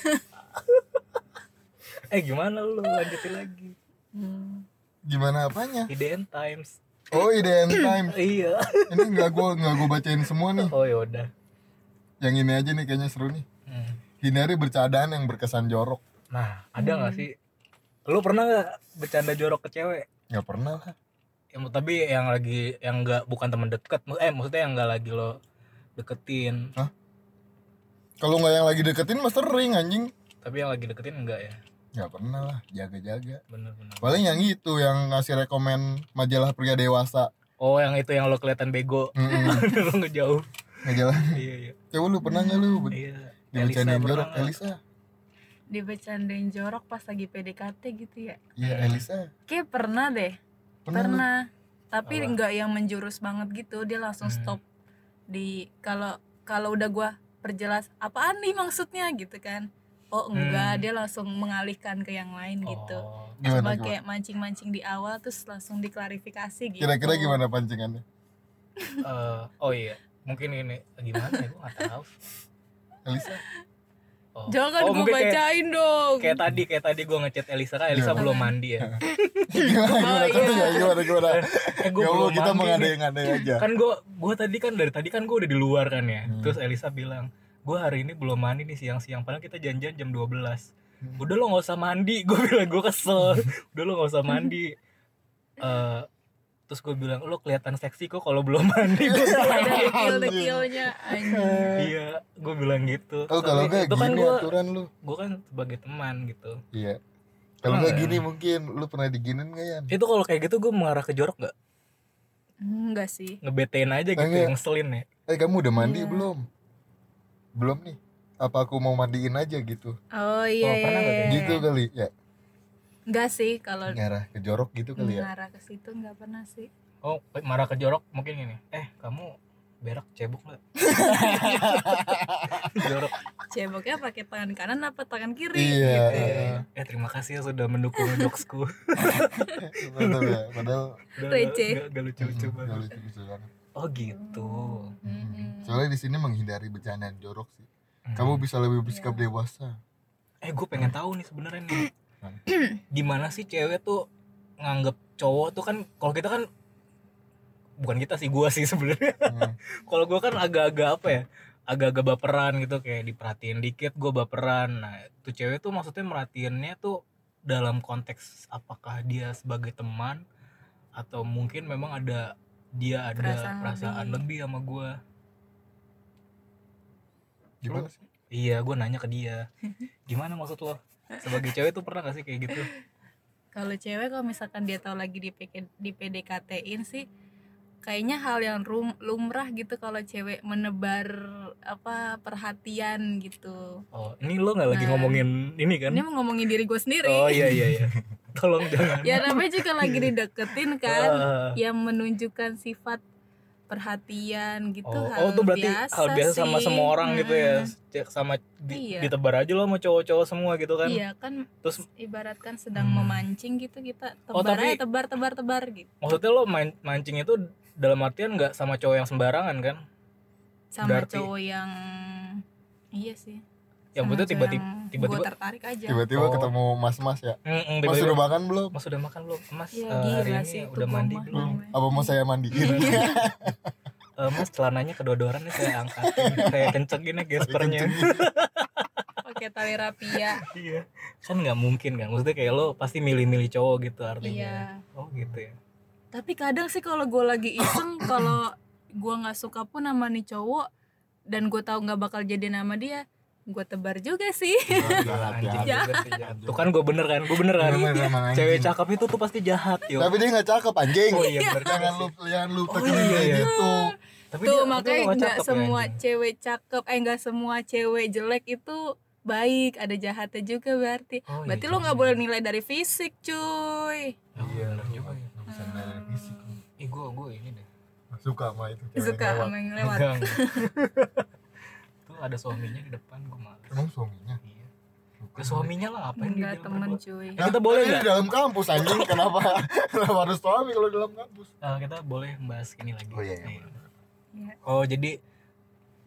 Eh gimana lu? Lanjutin lagi. Hmm. gimana apanya? IDN Times. Oh IDM time <laughs> iya. Ini nggak gue nggak gue bacain semua nih. Oh yaudah yang ini aja nih kayaknya seru nih. Hmm. hindari bercandaan yang berkesan jorok. Nah ada nggak Hmm. sih? Lu pernah nggak bercanda jorok ke cewek? Nggak pernah lah yang tapi yang lagi yang nggak bukan temen deket eh maksudnya yang nggak lagi lo deketin. Kalau nggak yang lagi deketin mas sering anjing. Tapi yang lagi deketin enggak ya? Nggak pernah lah jaga-jaga. Bener-bener paling yang itu yang ngasih rekomen majalah pria dewasa. Oh yang itu yang lo kelihatan bego. Mm-mm. <laughs> lo ngejauh. Majalah iya iya. Coba lu pernah nggak lu iya dibecandain jorok? Elisa. Dibecandain jorok pas lagi PDKT gitu ya. Iya Hmm. Elisa. Kayak pernah deh pernah? Pernah. Tapi Apa? enggak yang menjurus banget gitu. Dia langsung Hmm. stop Di Kalau kalau udah gua perjelas Apaan nih maksudnya? gitu kan. Oh enggak. Hmm. Dia langsung mengalihkan ke yang lain gitu. Oh. gimana, Cuma kayak mancing-mancing di awal Terus langsung diklarifikasi gitu. Kira-kira gimana pancingannya? Eh, oh iya. Mungkin ini gimana ya? Gue nggak tahu. Elisa oh. Jangan oh, gua mungkin kayak, bacain dong. kayak tadi kayak tadi gue ngechat Elisa kan Elisa Gimana? belum mandi ya? Gimana? Gimana? Oh, iya. ya gimana? Gimana? Eh gue ya Allah belum kita mengada-ngada aja. Kan gue gue tadi kan dari tadi kan gue udah di luar kan ya. Hmm. terus Elisa bilang gue hari ini belum mandi nih siang-siang. Padahal kita janjian jam 12 Hmm. udah lo nggak usah mandi. <laughs> Gue bilang gue kesel. Udah lo nggak usah mandi. Eh, terus gue bilang lo kelihatan seksi kok kalau belum mandi. <laughs> Dekil-dekilnya anjing. Iya gue bilang gitu. Oh kalau Tapi enggak itu kan gini gue aturan lu. gue kan sebagai teman gitu. Iya. Kalau Oh, enggak iya. gini mungkin lu pernah diginin nggak ya itu kalau kayak gitu gue mengarah ke jorok gak enggak sih. Ngebetain aja gitu Enggak. yang selin ya. Eh kamu udah mandi Iya. belum? Belum nih. Apa aku mau mandiin aja gitu? Oh iya Oh, iya, pernah nggak kayak iya. gitu kali ya enggak sih kalau ngarah ke jorok gitu kali ya mengarah ke situ enggak pernah sih oh marah ke jorok mungkin gini eh kamu berak cebok nggak <laughs> jorok ceboknya pakai tangan kanan apa tangan kiri Iya. gitu. eh terima kasih ya sudah mendukung jokesku Padahal ya, padahal Receh. nggak- nggak lucu-lucu banget lucu-lucu banget. oh gitu Mm-mm. Soalnya di sini menghindari bercandaan jorok sih. Hmm. Kamu bisa lebih bersikap Iya. dewasa. eh gue pengen tahu nih sebenarnya nih gimana sih cewek tuh nganggep cowok tuh kan kalau kita kan bukan kita sih gue sih sebenarnya Hmm. <laughs> kalau gue kan agak-agak apa ya agak-agak baperan gitu kayak diperhatiin dikit gue baperan nah tuh cewek tuh maksudnya merhatiinnya tuh dalam konteks apakah dia sebagai teman atau mungkin memang ada dia ada Perasaan perasaan, lebih. lebih. sama gue Gimana sih? iya gue nanya ke dia <laughs> gimana maksud lo sebagai cewek tuh pernah gak sih kayak gitu? Kalau cewek kalau misalkan dia tahu lagi di PK, di PDKT-in sih kayaknya hal yang rum- lumrah gitu kalau cewek menebar apa perhatian gitu. Oh ini lo nggak lagi Nah. ngomongin ini kan? Ini mau ngomongin diri gue sendiri. Oh iya iya iya. <laughs> Tolong jangan. Ya namanya juga lagi dideketin kan <laughs> Ah. yang menunjukkan sifat perhatian gitu Oh, hal oh tuh berarti biasa hal biasa sama sih. semua orang gitu ya. Cek sama di, Iya. ditebar aja lo sama cowok-cowok semua gitu kan. iya kan Terus ibaratkan sedang Hmm. memancing gitu kita Oh, tebar tapi- aja tebar tebar tebar gitu maksudnya lo main mancing itu dalam artian nggak sama cowok yang sembarangan kan? sama Berarti- cowok yang iya sih Yang betul cowok tiba-tiba tiba-tiba gua tertarik aja Tiba-tiba Oh. ketemu mas-mas ya. Mm, mm, Mas tiba-tiba, udah makan belum? Mas udah makan belum? Mas Ya, eh, hari ini sih udah mandi mah belum? Apa mau saya mandiin? <laughs> Eh, mas celananya kedodoran nih saya angkatin, <laughs> saya kencengin ya gespernya. <laughs> pakai tali rapia Iya. Kan nggak mungkin kan? Maksudnya kayak lo pasti milih-milih cowok gitu artinya. iya Oh gitu ya. tapi kadang sih kalau gue lagi iseng kalau gue nggak suka pun sama nih cowok dan gue tahu nggak bakal jadi nama dia gue tebar <laughs> juga sih Jahat, jahat. jahat. Tuh kan gue bener kan? Gue bener kan? Cewek cakep itu tuh pasti jahat yo. Tapi dia nggak cakep anjing. Oh iya bener Jangan lu jangan lu Oh, pikirin iya, iya. gitu. Tapi tuh dia- tapi makanya dia ya, semua anjing. cewek cakep eh nggak semua cewek jelek itu baik ada jahatnya juga berarti Oh, iya berarti lo juga. nggak boleh nilai dari fisik cuy Oh, Iya, bener juga ya. nggak bisa nilai fisik. Ih gue gue ini deh. Suka sama itu. cewek suka lewat. sama yang lewat <laughs> ada suaminya di depan gue males. Emang suaminya? Iya. Ya suaminya lah apa yang enggak dia temen cuy Ya, kita boleh nggak? di dalam kampus anjing. Kenapa <laughs> kenapa harus suami kalau dalam kampus? Eh, kita boleh bahas ini lagi. Oh, iya, iya, Iya. Iya. Oh jadi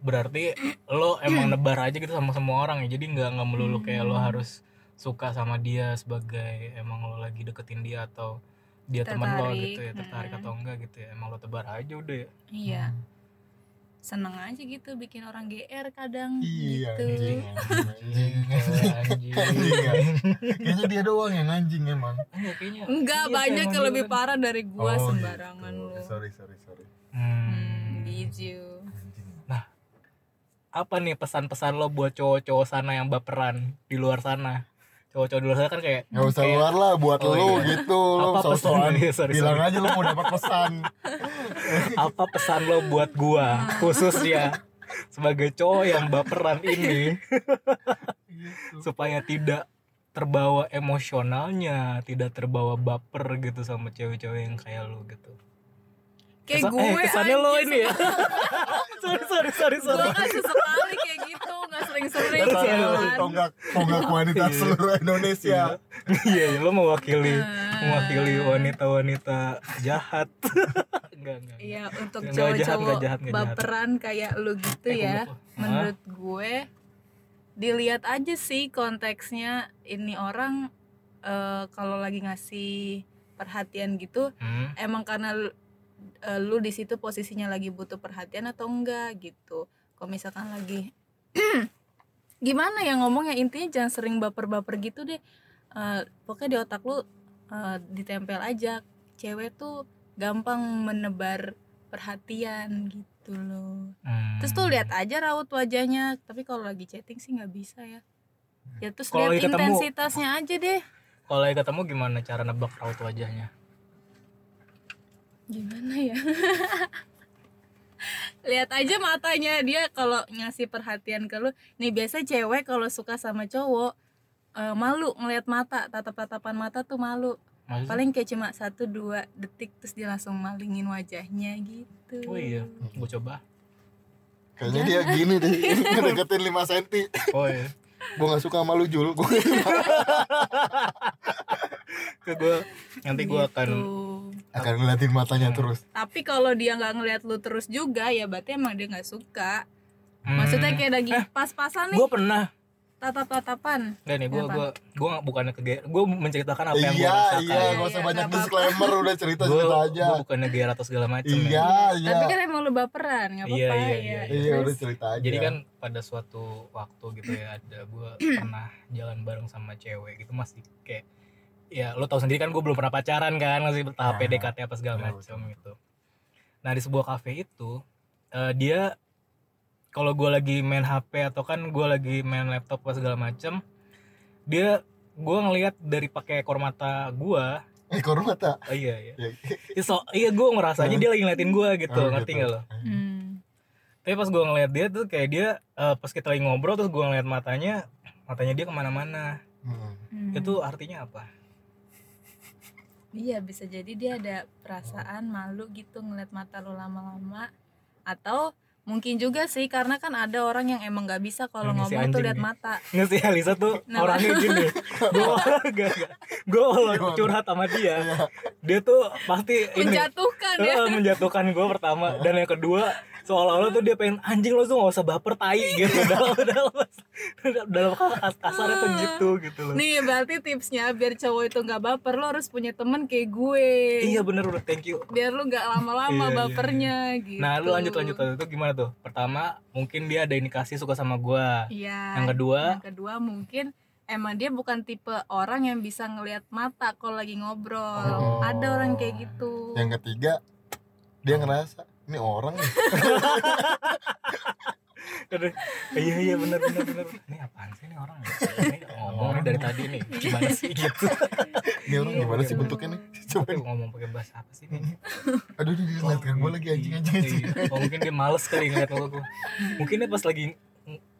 berarti lo emang nebar aja gitu sama semua orang ya. Jadi nggak nggak melulu kayak lo harus suka sama dia sebagai emang lo lagi deketin dia atau dia teman lo gitu ya tertarik Mm. atau enggak gitu ya emang lo tebar aja udah ya iya seneng aja gitu bikin orang GR kadang Iya, gitu anjing. Anjing. anjing Anjing ya. Kayaknya dia doang yang anjing emang. Enggak, kayaknya enggak iya banyak yang lebih kan. parah dari gua Oh, sembarangan gitu. lu Sorry, sorry, sorry. hmm, Hmm. gitu Anjing. apa nih pesan-pesan lo buat cowok-cowok sana yang baperan di luar sana cowok-cowok di luar sana kan kayak Gak usah kayak- luar lah buat Oh, lu iya. gitu lu Apa sosokan. bilang sorry. aja lu mau dapat pesan. <laughs> Apa pesan lo buat gua khususnya sebagai cowok yang baperan ini? Supaya tidak terbawa emosionalnya tidak terbawa baper gitu sama cewek-cewek yang kayak lo gitu. Kayak Kesan- gue eh, kesannya lo ini ya? <laughs> Sorry sorry sorry gue sorry. kan sesekali kayak gitu nggak sering-sering jalan. tonggak tonggak wanita Iya. seluruh Indonesia. Iya. Iya, lo mewakili Ah. mewakili wanita-wanita jahat. <laughs> Enggak enggak Iya untuk cowok-cowok baperan kayak lu gitu Eh, ya. menurut gue dilihat aja sih konteksnya ini orang eh, kalau lagi ngasih perhatian gitu Hmm. emang karena lu, eh, lu di situ posisinya lagi butuh perhatian atau enggak gitu. Kalau misalkan lagi <clears throat> gimana ya ngomongnya? Intinya jangan sering baper-baper gitu deh. Eh, pokoknya di otak lu eh, ditempel aja. Cewek tuh gampang menebar perhatian gitu loh. Hmm. terus tuh lihat aja raut wajahnya. Tapi kalau lagi chatting sih nggak bisa ya. Ya terus lihat intensitasnya aja deh. Kalau lagi ketemu gimana cara nebak raut wajahnya? Gimana ya <laughs> lihat aja matanya dia kalau ngasih perhatian ke lu. Nih biasa cewek kalau suka sama cowok eh, malu ngelihat mata tatap tatapan mata tuh malu. Maksudnya? paling kayak cuma satu dua detik terus dia langsung malingin wajahnya gitu. Oh iya gue coba? Kayaknya dia gini deh <laughs> ngedeketin 5 cm oh iya. Gue gak suka sama lu Jul. Gue <laughs> ke gue nanti gue akan Gitu. akan ngeliatin matanya terus. Tapi kalau dia nggak ngelihat lu terus juga ya berarti emang dia nggak suka. Hmm. maksudnya kayak lagi pas-pasan nih. gue pernah. Tatap-tatapan. Gak nih, gue gue gue bukannya ke gue menceritakan apa yang gue iya rasakan. iya Iya, gak usah iya, banyak disclaimer udah cerita cerita aja. gue bukannya gear atau segala macam. iya ya. iya tapi kan emang lu baperan nggak Iya, apa-apa iya, ya. iya, iya Terus, udah cerita aja. Jadi kan pada suatu waktu gitu ya ada gue <clears throat> pernah jalan bareng sama cewek gitu masih kayak ya lo tau sendiri kan gue belum pernah pacaran kan masih tahap Ah, PDKT apa segala iya, macam gitu. Nah di sebuah kafe itu eh, dia kalau gue lagi main HP atau kan gue lagi main laptop apa segala macam dia gue ngelihat dari pakai ekor mata gue eh kor mata oh, iya iya Iya. Ya, so, iya gue ngerasanya dia lagi ngeliatin gue gitu Oh, ngerti gitu. gak lo hmm. tapi pas gue ngeliat dia tuh kayak dia eh, pas kita lagi ngobrol terus gue ngeliat matanya matanya dia ke mana-mana Hmm. Hmm. itu artinya apa iya bisa jadi dia ada perasaan malu gitu ngeliat mata lu lama-lama. Atau mungkin juga sih karena kan ada orang yang emang nggak bisa kalau si ngomong tuh lihat nih. mata. <laughs> Nggak sih Alisa tuh Kenapa? <laughs> orangnya gini. Gue gak gue kalau curhat sama dia. Iya. dia tuh pasti ini. Menjatuhkan ya. Menjatuhkan gue pertama. Dan yang kedua seolah-olah tuh dia pengen anjing lo tuh gak usah baper tai gitu. Dalam dalam dalam kas kasarnya tuh gitu gitu loh. Nih berarti tipsnya biar cowok itu nggak baper lo harus punya temen kayak gue. Iya bener udah thank you. Biar lu nggak lama-lama Iya, iya, bapernya gitu. Nah, lu lanjut lanjut lanjut. itu gimana tuh? Pertama, mungkin dia ada indikasi suka sama gua. iya. Yang kedua, yang kedua mungkin emang dia bukan tipe orang yang bisa ngelihat mata kalau lagi ngobrol. Oh. ada orang kayak gitu. Yang ketiga dia ngerasa ini orang nih <laughs> aduh, iya iya benar benar benar. Ini apaan sih ini orang? Ini ngomong nih dari tadi nih. Gimana sih gitu? ini orang gimana sih bentuknya nih coba ngomong pakai bahasa apa sih nih? <laughs> aduh dia ngeliat kan gue lagi anjing anjing anjing Iya. Oh, mungkin dia males kali ngeliat gua. Mungkin dia pas lagi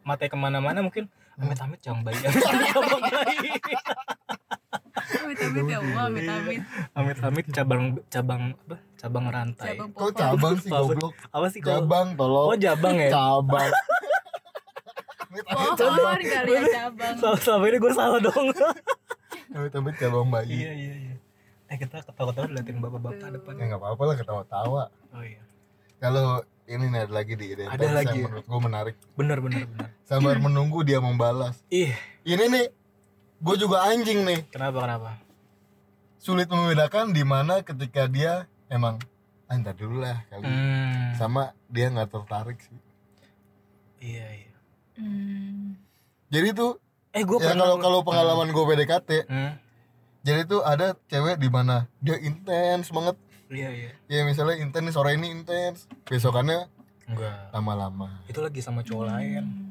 matanya ke mana-mana mungkin amit-amit jangan bayi <laughs> cabang bayi amit amit ya Allah amit amit amit-amit cabang cabang apa? Cabang rantai. Cabang kok cabang sih goblok? Apa sih kalau cabang oh tolong jabang ya? Cabang. <laughs> Pohon kali ya cabang. Selama, selama ini gue salah dong. <laughs> Tapi cabang iya bayi. Iya iya eh kita ketawa-ketawa liatin bapak-bapak depan. Ya nggak apa-apa lah ketawa-tawa. Oh iya. Kalau ini nih ada lagi di identitas Ada lagi yang ya? menurut gue menarik. Bener bener bener sabar menunggu dia membalas. Ih. Ini nih gue juga anjing nih. Kenapa kenapa? Sulit membedakan di mana ketika dia emang ah, ntar dulu lah kali. Hmm, sama dia nggak tertarik sih. Iya iya. Hmm. jadi tuh eh gue ya kalau kalau pengalaman gue PDKT hmm, jadi tuh ada cewek di mana dia intens banget. Iya iya. Ya misalnya intens sore ini intens besokannya enggak. lama-lama. Itu lagi sama cowok lain. Hmm.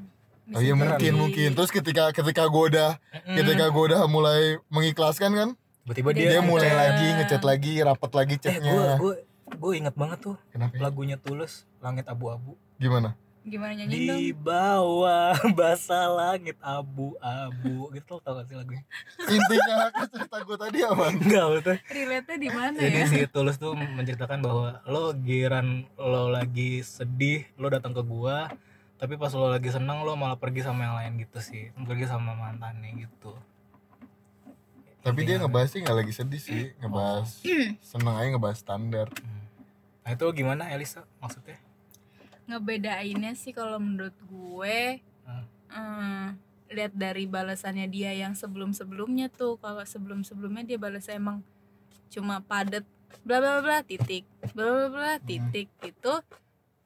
Oh iya mungkin jadi. mungkin. Terus ketika ketika gue udah Mm-mm. ketika gue udah mulai mengikhlaskan kan tiba-tiba Dia dia, dia mulai ngechat. lagi ngechat lagi rapat lagi eh gue chatnya gue gue inget banget tuh kenapa ya? lagunya tulus langit abu-abu. Gimana? Gimana nyanyi dong? di bawah <laughs> basah langit abu-abu. Gitu tau gak sih lagunya? Intinya cerita gue tadi apa? <laughs> Enggak betul relate nya di mana Jadi ya? si Tulus tuh menceritakan bahwa lo giran lo lagi sedih, lo datang ke gua, tapi pas lo lagi seneng lo malah pergi sama yang lain gitu sih, pergi sama mantannya gitu. tapi dia Intinya- ngebahas sih nggak lagi sedih sih. Ngebahas <clears throat> seneng aja ngebahas standar. Hmm. Nah itu gimana Elisa maksudnya? ngebedainnya sih kalau menurut gue Hmm. eh, lihat dari balasannya dia yang sebelum sebelumnya tuh. Kalau sebelum sebelumnya dia balas emang cuma padet bla bla bla titik. Bla bla bla titik gitu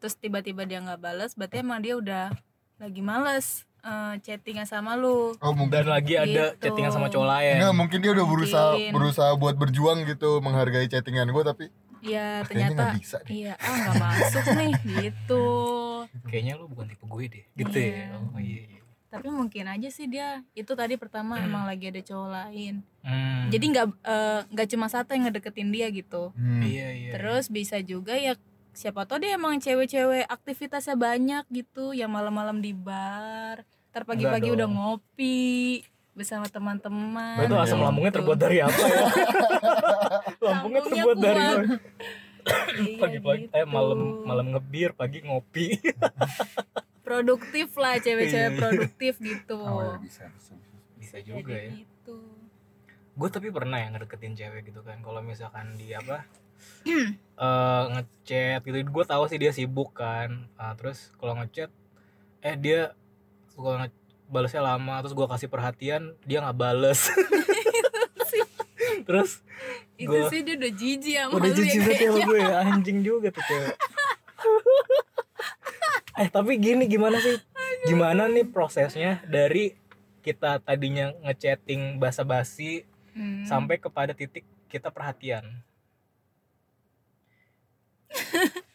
terus tiba-tiba dia nggak balas berarti emang dia udah lagi males eh, chattingan sama lu oh mungkin dan lagi ada Gitu. chattingan sama cowok lain Enggak, mungkin dia udah berusaha Mungkin. berusaha buat berjuang gitu menghargai chattingan gue tapi ya kayaknya ternyata nggak bisa deh. iya ah nggak masuk nih <laughs> gitu kayaknya lu bukan tipe gue deh gitu Iya. ya oh iya, iya. tapi mungkin aja sih dia itu tadi pertama emang lagi ada cowok lain Hmm. jadi nggak eh, nggak cuma satu yang ngedeketin dia gitu Hmm. iya iya terus bisa juga ya siapa tahu dia emang cewek-cewek aktivitasnya banyak gitu yang malam-malam di bar ntar pagi-pagi Enggak udah ngopi bersama teman-teman Berarti asam Iya. lambungnya gitu. terbuat dari apa ya? <laughs> lambungnya terbuat dari kuat. Iya, <coughs> pagi-pagi gitu. eh malam malam ngebir, pagi ngopi. <laughs> produktif lah cewek-cewek Iya, produktif gitu Oh, ya, bisa, bisa, bisa. Bisa Jadi juga ya. gitu. Gue tapi pernah ya ngedeketin cewek gitu kan. Kalau misalkan dia apa? <clears throat> eh ngechat gitu. Gue tahu sih dia sibuk kan. Ah, terus kalau ngechat eh dia suka nge balesnya lama terus gue kasih perhatian dia nggak bales. <laughs> Terus itu Gua- sih dia udah jijik sama udah ya jijik banget ya sama gue ya. anjing juga tuh cewek. Eh tapi gini gimana sih? Gimana nih prosesnya dari kita tadinya ngechatting basa-basi Hmm. sampai kepada titik kita perhatian <laughs>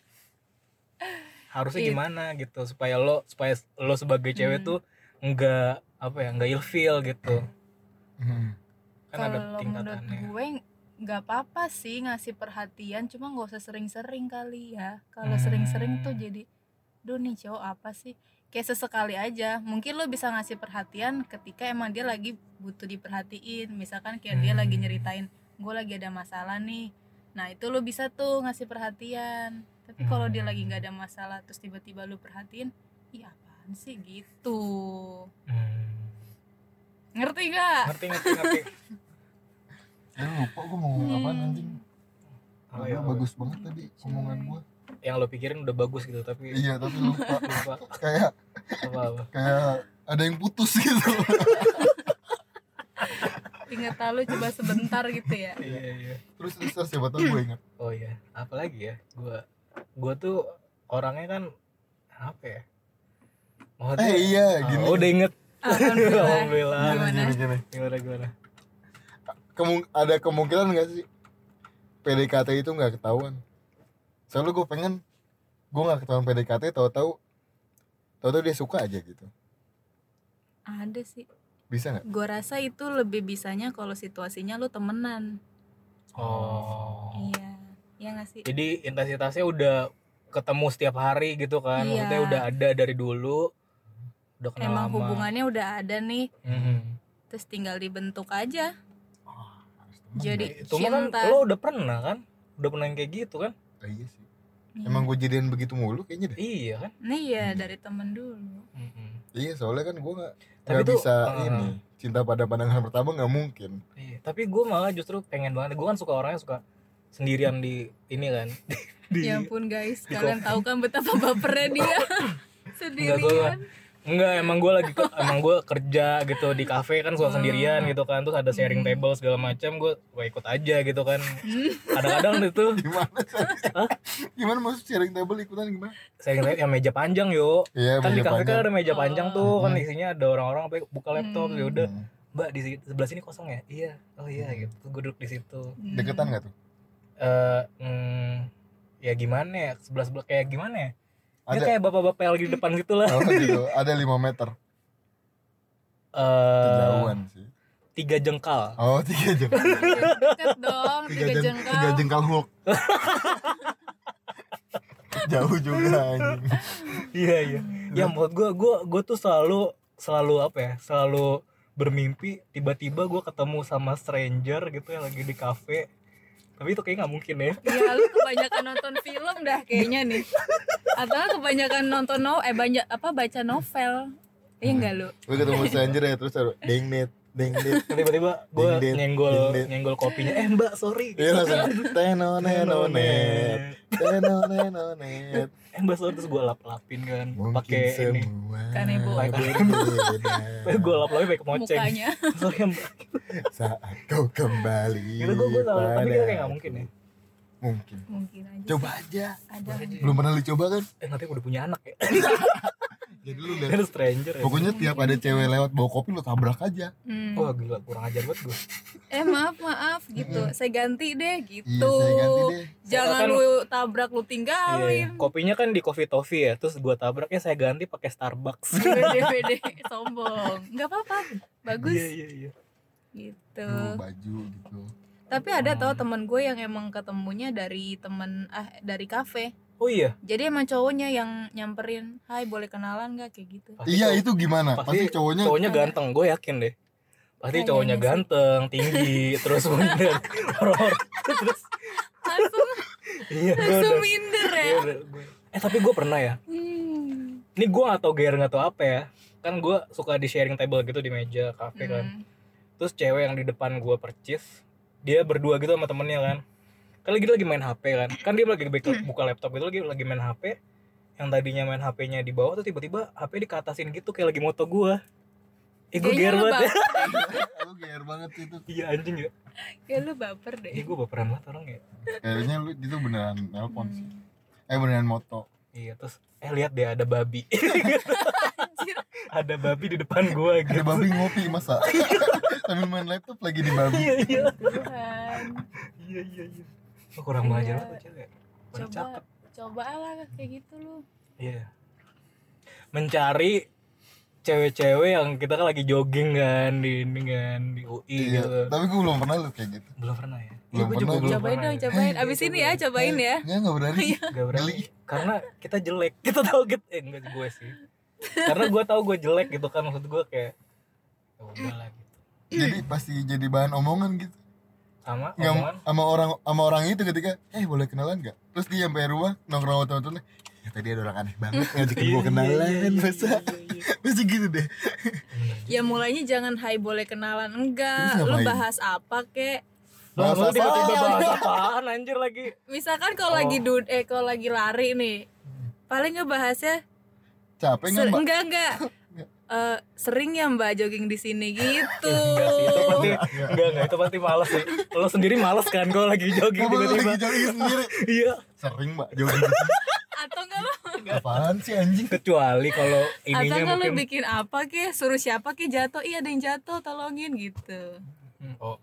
harusnya It- gimana gitu supaya lo supaya lo sebagai cewek Hmm. tuh enggak apa ya enggak ilfeel gitu Hmm. kan ada kalau menurut tingkatannya gue nggak apa-apa sih ngasih perhatian cuma nggak usah sering-sering kali ya kalau Hmm. sering-sering tuh jadi duh nih cowok apa sih kayak sesekali aja mungkin lo bisa ngasih perhatian ketika emang dia lagi butuh diperhatiin misalkan kayak dia lagi Hmm. nyeritain gue lagi ada masalah nih nah itu lo bisa tuh ngasih perhatian tapi kalau dia lagi nggak ada masalah terus tiba-tiba lo perhatiin iya apaan sih gitu Hmm. ngerti gak ngerti ngerti ngerti Ya lupa gue mau ngomong Hmm. anjing. Oh, Padahal iya. bagus banget tadi omongan gue. yang lo pikirin udah bagus gitu tapi Iya tapi lupa. <laughs> lupa kayak apa apa kayak ada yang putus gitu. <laughs> inget lu coba sebentar gitu ya iya iya Terus terus siapa tahu gue ingat. oh iya apalagi ya gua gua tuh orangnya kan apa ya Maksudnya, Eh iya Ah, gini. oh, udah inget Alhamdulillah. <laughs> Alhamdulillah. Gimana? gimana gimana Kemung ada kemungkinan nggak sih PDKT itu nggak ketahuan? Soalnya gue pengen gue nggak ketahuan PDKT tahu-tahu tahu-tahu dia suka aja gitu. ada sih Bisa nggak? gue rasa itu lebih bisanya kalau situasinya lu temenan oh iya iya gak sih jadi intensitasnya udah ketemu setiap hari gitu kan Iya. maksudnya udah ada dari dulu udah kenal emang lama hubungannya udah ada nih Mhm. terus tinggal dibentuk aja Oh, harus temen. Jadi itu mah kan cinta. lo udah pernah kan udah pernah yang kayak gitu kan Ah, iya sih. Iya. Emang gue jadian begitu mulu kayaknya deh. iya kan nih ya dari temen dulu Mhm. Iya soalnya kan gue nggak Tapi nggak tuh, bisa uh, ini cinta pada pandangan pertama nggak mungkin. Iya, tapi gue malah justru pengen banget. Gue kan suka orangnya suka sendirian di ini kan. <laughs> di, ya ampun guys kalian tahu kan betapa bapernya dia <laughs> sendirian Enggak, emang gue lagi ke- emang gue kerja gitu di kafe kan suka Hmm. sendirian gitu kan. Terus ada sharing Hmm. table segala macam, gue gue ikut aja gitu kan. Kadang-kadang itu Gimana sih? Gimana maksud sharing table ikutan gimana? sharing table yang meja panjang yo. Iya Kan di kafe kan panjang. ada meja panjang tuh, kan Hmm. isinya ada orang-orang apa buka laptop Hmm. ya udah. Hmm. Mbak di sebelah sini kosong ya? Iya. Oh iya gitu. Gue duduk di situ. Hmm. Deketan nggak tuh? Eh hmm, ya gimana ya? Sebelah-sebelah kayak gimana ya? Dia Ada. kayak bapak-bapak yang lagi di depan gitu lah. Oh gitu. Ada 5 meter. Eh, Kejauhan sih. tiga jengkal. Oh tiga jengkal. deket dong Tiga, tiga jeng- jengkal tiga jengkal Hulk. Jauh juga anjing. Iya iya. Ya menurut gue, gue gue tuh selalu selalu apa ya? Selalu bermimpi tiba-tiba gue ketemu sama stranger gitu yang lagi di kafe. Tapi itu kayak nggak mungkin ya. Ya lu kebanyakan nonton film dah kayaknya nih. Atau kebanyakan nonton no eh banyak apa baca novel. Iya enggak lu? Lu ketemu stranger ya terus taruh net deng net. Tiba-tiba gue Ding, ding, nyenggol ding, ding. nyenggol kopinya. Eh mbak sorry. Iya langsung <laughs> tenonenonet tenonenonet. <laughs> Eh mbak sorry terus gue lap-lapin kan. Mungkin Pakai ini. semua Kanebo. berbeda gue lap-lapin pakai moceng. Mukanya. <laughs> Sorry mbak. saat kau kembali Itu gue gue tau. Tapi pada- kayak nggak mungkin ya. Mungkin. Mungkin aja. Coba aja. Ada. Belum pernah lu coba kan? Eh nanti udah punya anak ya. Jadi lu lihat Kan stranger ya. pokoknya tiap ada cewek lewat bawa kopi lu tabrak aja. Hmm. Wah gila kurang ajar banget gue. eh maaf maaf gitu. Saya ganti deh gitu. Iya saya ganti deh. Jangan Kan- lu tabrak lu Iya, tinggalin kopinya kan di Coffee Toffee ya, terus gua tabraknya saya ganti pakai Starbucks. pede pede <laughs> sombong. Nggak apa-apa. Bagus. Iya iya iya. gitu. Lu baju gitu. Tapi ada tau temen gue yang emang ketemunya dari temen ah dari kafe Oh iya. jadi emang cowoknya yang nyamperin hai boleh kenalan gak kayak gitu Pasti iya cowok- itu gimana pasti pasti cowoknya Cowoknya ganteng, gue yakin deh. Pasti Kayaknya cowoknya sih. ganteng, tinggi, <laughs> terus minder, horor, terus langsung iya langsung udah, minder ya udah- Eh tapi gue pernah ya. Hmm. Ini gue gak tau gair gak tau apa ya. Kan gue suka di sharing table gitu di meja kafe kan. Hmm. Terus cewek yang di depan gue percis, dia berdua gitu sama temennya kan. Kan lagi dia lagi main HP kan. Kan dia lagi buka, buka laptop gitu lagi lagi main HP. Yang tadinya main HP-nya di bawah tuh tiba-tiba HP dikatasin gitu kayak lagi moto gue. Eh gue Kayaknya gair lu banget ya. <laughs> lu gear banget itu Iya anjing ya. kayak lu baper deh Iya gue baperan banget orang ya. kayaknya lu itu beneran nelpon sih Hmm. eh beneran moto Iya terus eh lihat deh ada babi. <laughs> Anjir. ada babi di depan gua ada gitu. babi ngopi masa <laughs> sambil main laptop lagi di babi Iya iya. Iya iya iya. Oh, kurang Iya. banget banget tuh cewek. Coba cakep. coba lah kayak gitu lu Iya. Mencari cewek-cewek yang kita kan lagi jogging kan di ini kan di UI iya gitu. tapi gue belum pernah lu kayak gitu Belum pernah ya. Belum Iya, juga pernah, belum cobain dong ya. cobain Iya, abis ini ya cobain. cobain ya Enggak, enggak berani Gak berani. Karena kita jelek. <laughs> Kita tahu gitu. Eh enggak gue sih. Karena gue tahu gue jelek gitu kan maksud gue kayak ya lah gitu. jadi pasti jadi bahan omongan gitu Sama nggak sama orang sama orang itu ketika eh boleh kenalan nggak? Terus dia sampai rumah nongkrong sama temen-temennya ya tadi ada orang aneh banget ngajakin Iya, gue iya, kenalan iya, iya, masa? iya, iya. <laughs> masa gitu deh. Ya mulainya jangan hai boleh kenalan? Enggak. Lu bahas apa kek? Lu tiba-tiba apaan? bahas <laughs> apaan anjir lagi? misalkan kalau Oh. lagi dud eh kalau lagi lari nih paling ngebahasnya capek nggak enggak enggak <laughs> Eh, sering ya mbak jogging di sini <laughs> gitu Enggak sih, itu pasti Enggak. enggak itu pasti males sih. Lo sendiri males kan kalau lagi jogging tiba-tiba. lagi jogging sendiri <laughs> Iya. sering mbak jogging di sini. <laughs> atau enggak lo apaan sih anjing Kecuali kalau atau ininya enggak lo mungkin bikin apa kek suruh siapa kek jatuh iya ada yang jatuh tolongin gitu oh.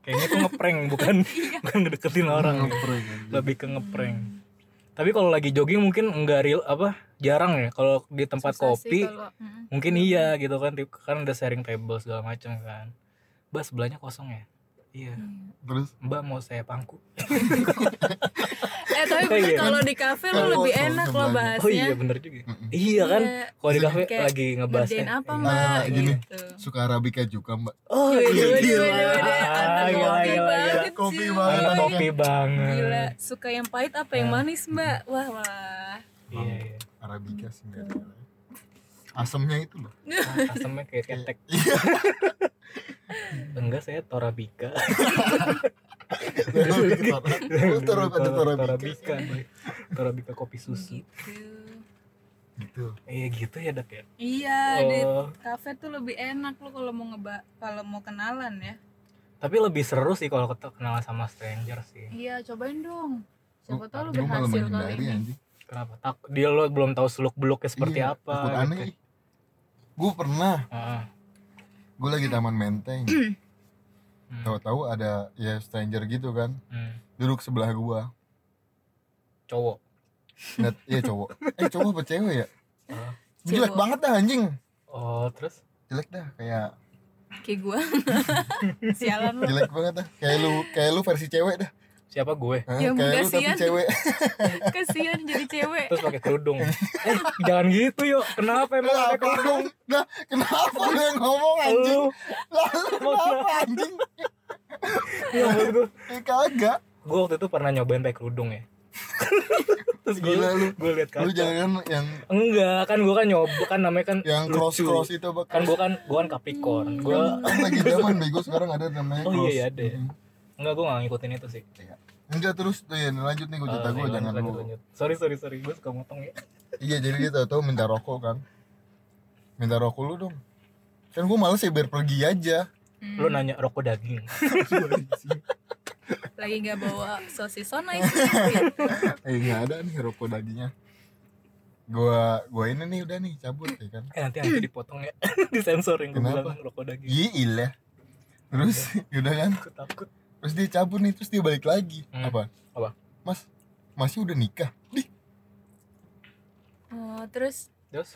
Kayaknya tuh ngeprank bukan bukan ngedeketin orang. Ngeprank. Lebih ke ngeprank. Tapi kalau lagi jogging mungkin enggak real apa? Jarang ya kalau di tempat Susah kopi kalau- mungkin iya gitu kan kan ada sharing table segala macam kan. Mbak sebelahnya kosong ya? Iya. terus Mbak mau saya pangku. eh tapi Oh, bener iya. kalau di kafe lo lebih enak lo bahasnya Oh iya bener juga. Mm-mm. Iya kan? Iya. Kalau di kafe lagi ngebahas ngerjain apa iya. mbak gini. gitu suka arabica juga mbak Oh iya. gila. gila, kopi banget. Kopi sih. banget. Anak Iya. kopi banget. Gila, suka yang pahit apa yang Ah. manis mbak? Wah wah. Iya, iya. arabica sih nggak ada asemnya itu loh Asamnya kayak ketek. <laughs> Enggak saya Torabika. Ada Torabika. Torabika. Torabika kopi susu. Gitu. Iya gitu ya dak ya. Iya di Oh, kafe tuh lebih enak lo kalau mau ngeba kalau mau kenalan ya. tapi lebih seru sih kalau kenalan sama stranger sih. Iya cobain dong. Siapa Gua- tahu lo berhasil kali ini. anjing. Kenapa? Tak dia lo belum tahu seluk beluknya seperti Iya, apa. gitu. aneh gue pernah Heeh. Gue lagi taman menteng Hmm. tahu-tahu ada ya stranger gitu kan Hmm. duduk sebelah gua Cowok. nggak iya cowok eh cowok apa cewek ya Ah. jelek banget dah anjing Oh, terus jelek dah kayak Kayak gua. <laughs> Sialan lo. jelek banget dah kayak lu kayak lu versi cewek dah siapa gue? Hah? Ya, kayak lu tapi kasihan. cewek <laughs> Kasian jadi cewek. Terus pakai kerudung. eh, jangan gitu yuk. Kenapa emang pakai kerudung? nah kenapa lu yang ngomong anjing Lu, lalu kenapa anjing <laughs> ya maksud gue. eh kagak Gue waktu itu pernah nyobain pakai kerudung ya. <laughs> Terus gue Gila lu. gue liat lu kaca. jangan yang Enggak, kan gue kan nyoba kan namanya kan yang cross lucu. cross itu bak Kan gue kan gue kan Capricorn. Gue kan lagi zaman bego sekarang ada namanya Oh, cross iya, iya, ada ya. Mm. Enggak gue gak ngikutin itu sih. enggak terus tuh ya lanjut nih gue cerita Ah, gue iya, jangan lanjut, lu lanjut. Sorry sorry sorry, gue suka motong ya. <laughs> Iya jadi dia tahu minta rokok kan Minta rokok lu dong Kan gue males ya biar pergi aja Hmm. Lu nanya rokok daging. <laughs> Lagi nggak bawa sosis so nice. gitu. Eh gak ada nih rokok dagingnya gua gua ini nih udah nih cabut ya kan eh nanti nanti dipotong ya <laughs> disensor yang gue bilang rokok daging gila terus udah kan aku takut terus dia cabut nih terus dia balik lagi. Hmm. apa? Apa? mas masih udah nikah? Dih, oh terus? Terus?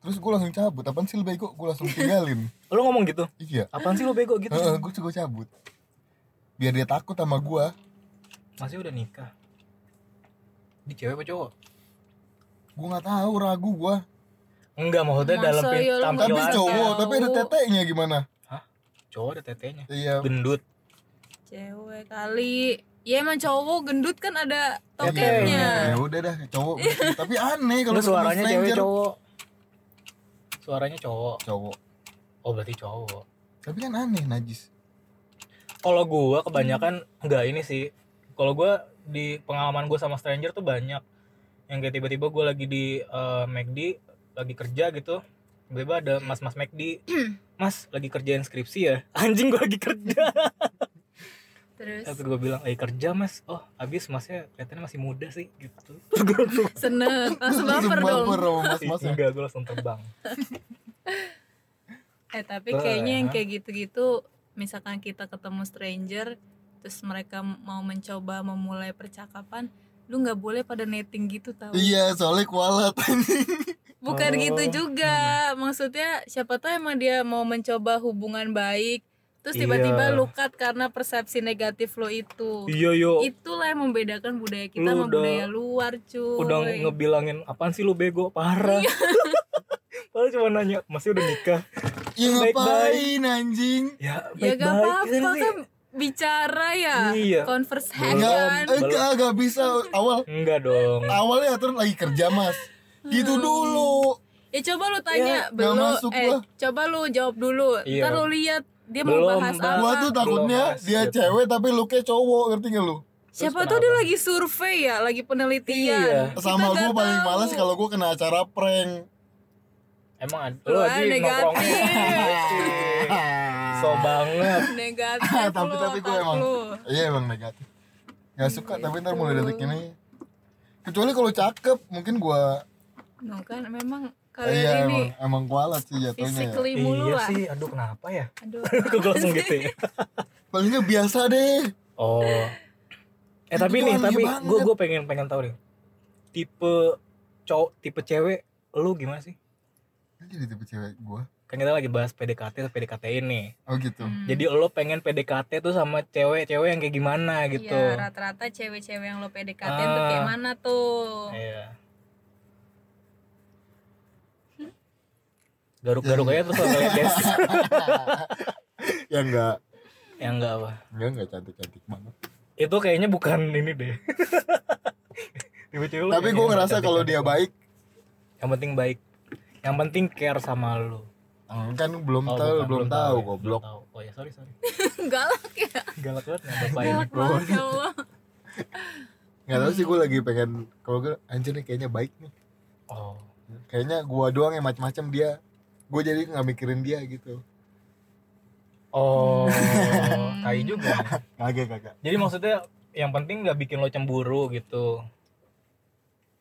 Terus gue langsung cabut. Apaan sih lu bego? Gue langsung tinggalin. <laughs> Lu ngomong gitu? Iya. Apaan sih lu bego gitu? Heeh, gue juga cabut. Biar dia takut sama gua. Masih udah nikah? Di cewek apa cowok? Gua nggak tahu ragu gua. Enggak maksudnya Masa dalam nggak tapi cowok tahu. tapi ada tetenya gimana? Cowok ada tetenya iya. Gendut cewek kali. Ya emang cowok gendut kan ada ya toketnya udah dah cowok <laughs> tapi aneh kalau suaranya cewek cowok. Suaranya cowok. Cowok. Oh berarti cowok. Tapi kan aneh najis. Kalau gua kebanyakan enggak ini sih. Kalau gua di pengalaman gua sama stranger tuh banyak. Yang kayak tiba-tiba gua lagi di eh, McD lagi kerja gitu. Tiba-tiba ada mas-mas McD <clears throat> mas lagi kerjain skripsi ya? <laughs> Anjing gua lagi kerja <laughs> terus? Tapi gua bilang lagi kerja mas. Oh habis masnya kelihatannya masih muda sih gitu. <laughs> Seneng. <laughs> Langsung baper dong. mas-mas ya. enggak gua langsung terbang. <laughs> Eh tapi kayaknya yang ha? kayak gitu-gitu misalkan kita ketemu stranger terus mereka mau mencoba memulai percakapan lu nggak boleh pada netting gitu tau. Iya soalnya kualat. Bukan Oh, gitu juga. Maksudnya siapa tahu emang dia mau mencoba hubungan baik terus tiba-tiba Iya. lu cut karena persepsi negatif lo itu. Iya yo. Itulah yang membedakan budaya kita Lu sama udah- budaya luar cuy. udah ngebilangin apaan sih lu bego? Parah. <laughs> Padahal cuma nanya masih udah nikah? Ya Baik-baik. ngapain anjing? Ya ya gak apa-apa kan bicara ya. Iya. conversation Enggak, Belum. enggak, enggak bisa. Awal. Enggak dong. Awalnya terus lagi kerja mas. Gitu dulu. Ya coba lu tanya Ya, belum eh coba lu jawab dulu. Iya. Ntar lu lihat dia Belum, mau bahas apa. gua tuh takutnya Belum, dia Gitu. cewek tapi looknya cowok ngerti gak lu Siapa tuh dia lagi survei ya, lagi penelitian. Iya. Kita sama gua paling males kalau gua kena acara prank emang ad- Lu lu lagi negatif. nongkrongnya <laughs> so banget negatif <laughs> tapi lu, tapi gua otak emang lu. iya emang negatif nggak suka tapi ntar mulai detik ini kecuali kalau cakep mungkin gua No kan memang eh, kalian iya ini emang emang kualat sih jatuhnya ya. mulu iya lah. sih aduh kenapa ya Aduh. <laughs> kok gue langsung gitu ya paling nggak biasa deh oh eh Itu tapi tuh nih tapi gue gue pengen pengen tahu nih tipe cowok tipe cewek lu gimana sih jadi tipe cewek gua kan kita lagi bahas PDKT PDKT ini oh gitu Hmm. jadi lo pengen PDKT tuh sama cewek-cewek yang kayak gimana gitu Iya, rata-rata cewek-cewek yang lo PDKT tuh Ah. kayak mana tuh? Iya. Garuk-garuk aja terus ngeliat Des. ya enggak Ya enggak apa. enggak enggak cantik cantik banget Itu kayaknya bukan ini deh. Lu tapi gua ngerasa cantik-cantik kalau dia baik Yang penting baik. Yang penting care sama lu. kan belum Oh, tahu bukan, belum tahu ya, goblok. Oh ya sorry sorry. <laughs> Galak ya. Galak banget nih bapak ini. Galak banget ya Allah. nggak tahu sih gue lagi pengen kalau gue anjir nih kayaknya baik nih Oh. kayaknya gua doang yang macam-macam dia gue jadi nggak mikirin dia gitu Oh, <laughs> tai juga. kagak kagak Jadi maksudnya yang penting nggak bikin lo cemburu gitu.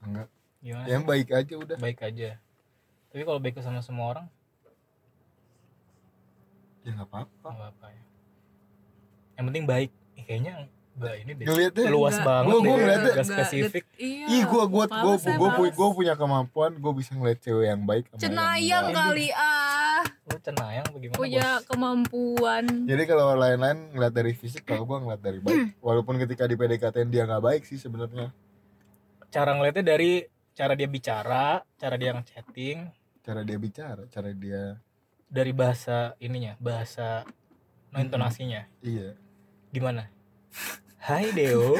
enggak Gimana? yang baik aja udah Baik aja. Tapi kalau baik sama semua orang ya nggak apa-apa nggak apa-apa ya. Yang penting baik. Ih, kayaknya nggak ini deh. ngeliatnya Luas Nggak. banget gua ngeliatnya- Nggak, spesifik. Iya. ih gue gue gue gue gue punya kemampuan gue bisa ngeliat cewek yang baik sama yang Cenayang enggak. kali ah. Lu cenayang apa gimana? Punya Bos? kemampuan. jadi kalau lain-lain ngeliat dari fisik kalau gue ngeliat dari baik <clears throat> walaupun ketika di PDKT dia nggak baik sih sebenarnya Cara ngeliatnya dari cara dia bicara, cara dia chatting, cara dia bicara cara dia dari bahasa ininya, bahasa no Hmm. intonasinya. iya Gimana? Hai Deo, <laughs>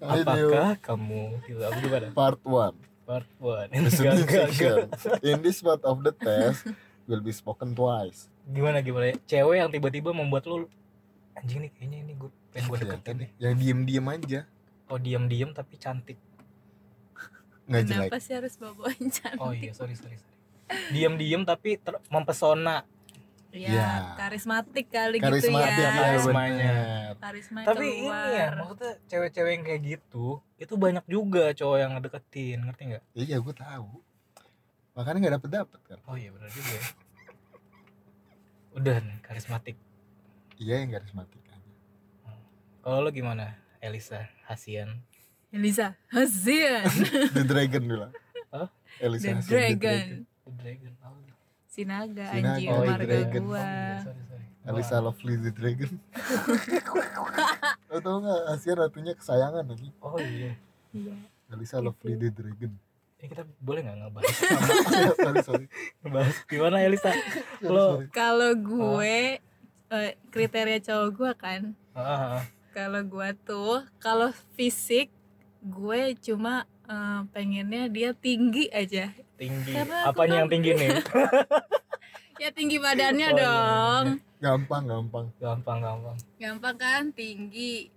Hai, Deo. apakah kamu gitu apa gimana? part one Part one. listening Enggak, enggak, section enggak. in this part of the test will be spoken twice Gimana gimana? Cewek yang tiba-tiba membuat lu anjing nih kayaknya ini gue pengen gue deketin Kelihatan deh. yang diem diem aja Oh diam-diam tapi cantik. nggak jelek Kenapa sih harus bawa cantik? Oh iya sorry sorry sorry. Diam-diam tapi ter- mempesona. Ya. Iya. karismatik kali gitu karismatik ya ya Karismanya. bener. karisma tapi ini keluar. ya maksudnya cewek-cewek yang kayak gitu itu banyak juga cowok yang ngedeketin ngerti nggak? Iya gue tahu. Makanya nggak dapet dapet kan? Oh iya benar juga ya. Udah nih karismatik. Iya yang karismatik aja. Kalau lo gimana Elisa Hasian? Elisa Hazian <laughs> the dragon dulu Hah? Elisa The Hassan, Dragon. The Dragon oh, Sinaga Sinaga, anjing oh, marga Dragon. gua. Sorry sorry Elisa Lovely the Dragon. <laughs> Lo tau gak Asia ratunya kesayangan lagi oh iya. Iya. Elisa Lovely the Dragon. Ini kita boleh nggak <laughs> ngebahas? Sorry sorry. Ngebahas. Gimana Elisa? Lo- kalau gue eh, kriteria cowok gua kan. Ah, ah, kalau gua tuh kalau fisik gue cuma eh, pengennya dia tinggi aja tinggi. Karena aku apanya kan- yang tinggi nih? <laughs> Ya tinggi badannya Oh, dong. Gampang gampang. Gampang gampang. Gampang kan? Tinggi.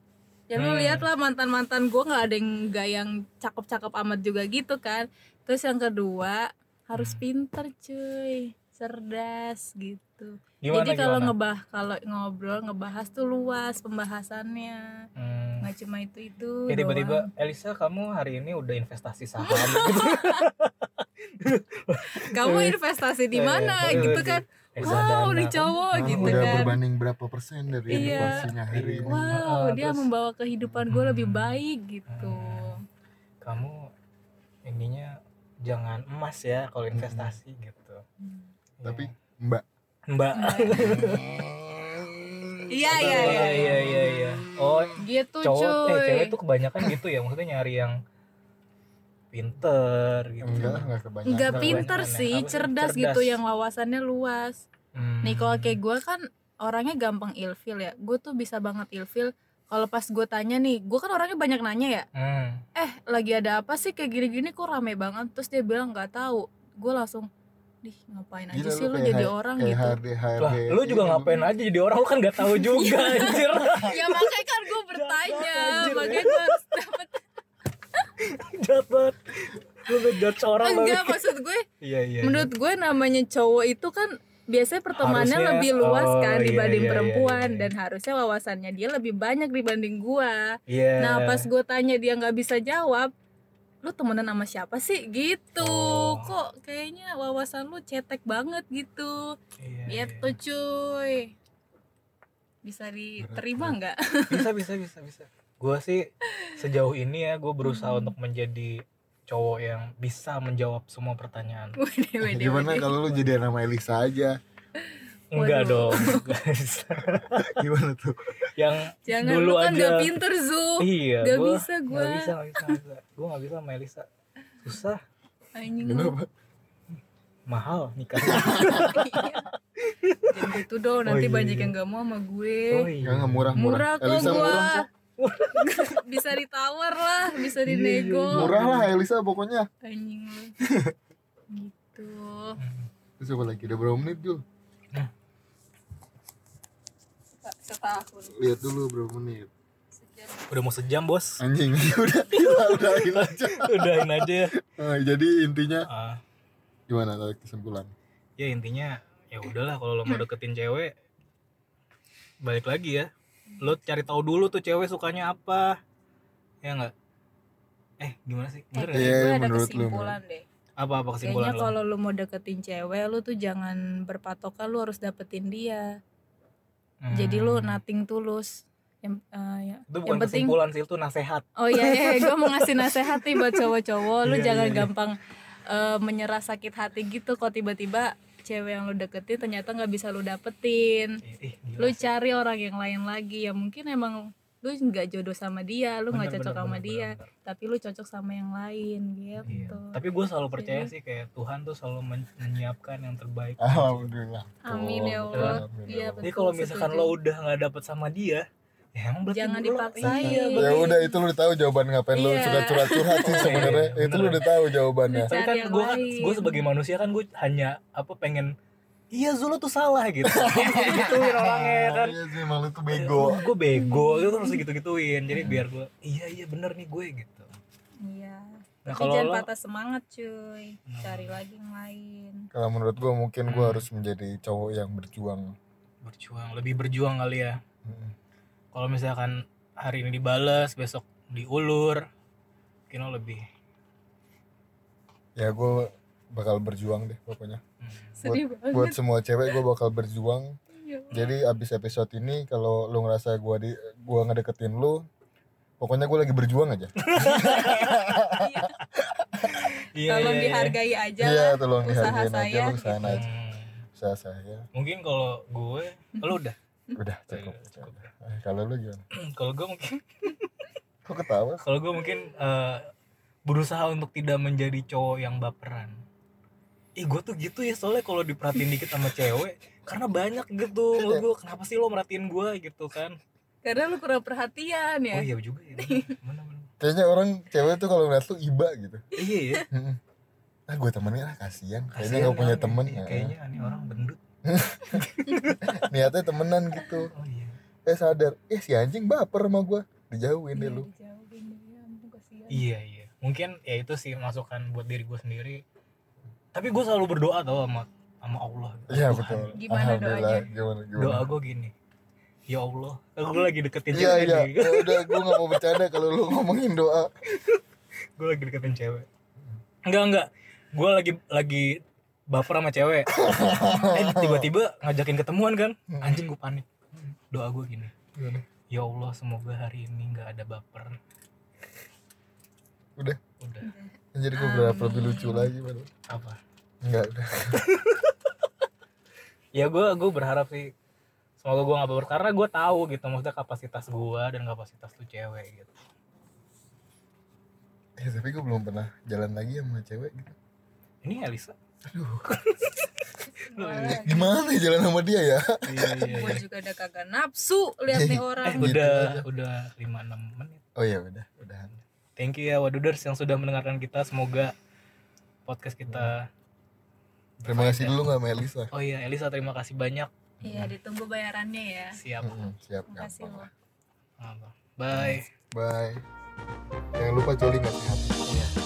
Ya lu Hmm. lihat lah mantan mantan gue nggak ada yang nggak yang cakep cakep amat juga gitu kan. Terus yang kedua harus Hmm. pinter cuy. Cerdas gitu gimana jadi kalau ngebah kalau ngobrol ngebahas tuh luas pembahasannya Hmm. nggak cuma itu itu Ya tiba-tiba Elisa kamu hari ini udah investasi saham gitu. <laughs> kamu investasi di mana Eh, gitu kan wow nih cowok Nah, gitu udah kan berbanding berapa persen dari Iya. inflasinya hari ini wow Ah, dia terus- membawa kehidupan gue lebih Hmm. baik gitu Hmm. Kamu ininya jangan emas ya kalau investasi gitu. tapi Ya. mbak Mbak. <laughs> iya iya iya. Iya iya iya. Oh, gitu cowok cuy. eh cewek tuh kebanyakan gitu ya, maksudnya nyari yang pinter gitu. enggak enggak kebanyakan. Nggak Kebanyakan pinter sih cerdas, Cerdas. gitu yang wawasannya luas. Hmm. nih kalau kayak gue kan orangnya gampang ilfil ya. Gue tuh bisa banget ilfil. Kalau pas gue tanya nih gue kan orangnya banyak nanya ya. Hmm. eh lagi ada apa sih kayak gini-gini? Kok rame banget? Terus dia bilang nggak tahu. Gue langsung dih ngapain aja Gila, sih lu jadi H- orang gitu HRD HRD Lah, lu juga Ini ngapain aja jadi orang lu kan nggak tahu <laughs> juga anjir. ya makanya kan gue bertanya makanya gue harus dapet <laughs> Jahat banget. Lu ngejudge orang enggak maksud gue Iya iya. menurut gue namanya cowok itu kan biasanya pertemanannya Harusnya- lebih luas oh, kan iya, dibanding iya, iya, perempuan iya. dan harusnya wawasannya dia lebih banyak dibanding gua. Iya. Nah pas gue tanya dia nggak bisa jawab, lu temenan sama siapa sih gitu? Oh. Kok kayaknya wawasan lu cetek banget gitu? Iya, Gitu cuy. Bisa diterima nggak? bisa bisa bisa bisa gue sih sejauh ini ya gue berusaha Hmm. untuk menjadi cowok yang bisa menjawab semua pertanyaan <laughs> Wede, wede, gimana wede. kalau lu jadi nama Elisa aja enggak Waduh. dong <laughs> bisa. gimana tuh yang Jangan dulu lu kan aja nggak pinter Zu. iya Nggak gua bisa gua. nggak bisa nggak bisa bisa gue nggak bisa sama Elisa susah Anjing. Kenapa? Mahal nikah <laughs> Jangan gitu dong, nanti iya, banyak iya. yang gak mau sama gue. oh iya. Enggak, enggak murah murah, murah kok Elisa gua. murah. Kok <laughs> bisa ditawar lah bisa Iya, iya, dinego. Iya. murah lah Elisa pokoknya. Anjing lu gitu. Terus apa lagi? Udah berapa menit Jul? Setahun. Lihat dulu berapa menit udah mau sejam bos. Anjing <laughs> udah <laughs> udahin aja udahin aja. Ya Nah, jadi intinya Ah, gimana tarik kesimpulan? Ya intinya ya udahlah kalau lo mau deketin cewek balik lagi ya. Lo cari tahu dulu tuh cewek sukanya apa ya nggak? Eh gimana sih? Bener sih? Iya, gue ada menurut lu, kesimpulan deh. Apa apa kesimpulan kayaknya lo? kalau lu mau deketin cewek lu tuh jangan berpatokan lu harus dapetin dia. Hmm. jadi lu nating tulus yang eh, ya. itu bukan yang penting kesimpulan sih itu nasehat oh iya iya gue mau ngasih nasihat nih buat cowok-cowok lu Iya, jangan iya, iya. gampang eh, menyerah sakit hati gitu kok tiba-tiba cewek yang lu deketin ternyata nggak bisa lu dapetin ih, gila lu cari orang yang lain lagi ya mungkin emang lu nggak jodoh sama dia lu nggak cocok bener, sama bener, dia bener, bener. tapi lu cocok sama yang lain Iya. gitu tapi gue selalu percaya Jadi- sih kayak Tuhan tuh selalu men- menyiapkan yang terbaik alhamdullah amin ya Allah alhamdulillah. iya jadi kalau misalkan setuju. lo udah nggak dapet sama dia ya emang berarti Jangan dipaksain. iya, ya udah itu lu udah tahu jawaban ngapain lu Iya. sudah curhat curhat sih <laughs> sebenarnya. Iya, itu lu udah tahu jawabannya. Tapi kan gue kan gue sebagai manusia kan gue hanya apa pengen iya Zul lo tuh salah gitu. <laughs> Gituin orangnya kan. Iya sih emang lu tuh bego. Gue bego itu harus gitu gituin jadi biar gue iya iya bener nih gue gitu. Iya. Nah Tapi kalau jangan lo? patah semangat cuy. Hmm. cari lagi yang lain. Kalau menurut gue mungkin gue Hmm. harus menjadi cowok yang berjuang. Berjuang lebih berjuang kali ya. Mm. Kalau misalkan hari ini dibales besok diulur mungkin lebih. Ya gue bakal berjuang deh pokoknya. Hmm. sedih banget. buat semua cewek gue bakal berjuang. Ya jadi abis episode ini kalau lu ngerasa gue di gua ngedeketin lu pokoknya gue lagi berjuang aja. Iya. <laughs> Iya, tolong iya, iya. dihargai aja iya lah tolong usaha dihargain aja saya, lu usahain aja. Usaha saya. Mungkin kalau gue lo udah udah cukup, cukup. Eh, kalau lu gimana? <clears throat> Kalau gue mungkin <laughs> kok ketawa? Kalau gue mungkin eh, berusaha untuk tidak menjadi cowok yang baperan. Ih gue tuh gitu ya soalnya kalau diperhatiin dikit sama cewek karena banyak gitu menurut gue kenapa sih lo merhatiin gue gitu kan? Karena lu kurang perhatian ya. Oh iya juga ya. <laughs> Bener, bener. kayaknya orang cewek tuh kalau ngeliat lu iba gitu. Iya ya Mm-mm. ah gue temenin ah kasihan. Kayaknya gak punya temen. Iya, Nah, kayaknya ini orang <laughs> niatnya temenan gitu. Oh iya. Eh sadar. Eh si anjing baper sama gue dijauhin deh Iya, lu. dijauhin deh, ya ampun, kasihan. iya iya. Mungkin ya itu sih masukan buat diri gue sendiri. Tapi gue selalu berdoa tau sama sama Allah. Iya Tuhan. betul. Gimana alhamdulillah. doanya? gimana gimana? Doa gue gini. Ya Allah aku lagi deketin iya. cewek iya nih. Eh, udah gue gak mau bercanda kalau lu ngomongin doa. Gue lagi deketin cewek. Enggak enggak gue lagi lagi baper sama cewek. <laughs> Eh tiba-tiba ngajakin ketemuan kan. Anjing gue panik. Doa gue gini. Ya Allah semoga hari ini nggak ada baper. Udah? Udah. Jadi gue berapa lebih lucu lagi baru apa? Enggak udah. <laughs> Ya gue gue berharap sih semoga gue nggak baper. Karena gue tahu gitu maksudnya kapasitas gue dan kapasitas tuh cewek gitu. Eh tapi gue belum pernah jalan lagi sama cewek gitu. Ini Elisa Wah, gimana ya jalan sama dia ya? Iya iya gua juga udah kagak nafsu lihat nih eh orang. Gitu udah aja. udah lima enam menit. Oh ya udah udahan. Thank you ya Waduders yang sudah mendengarkan kita. Semoga podcast kita terima kasih dulu nggak sama Elisa? Oh iya Elisa terima kasih banyak. Iya ditunggu bayarannya ya. Siap. Mm-mm, siap makasih. Apa. bye. Bye. Jangan lupa coli nggak sehat. Iya.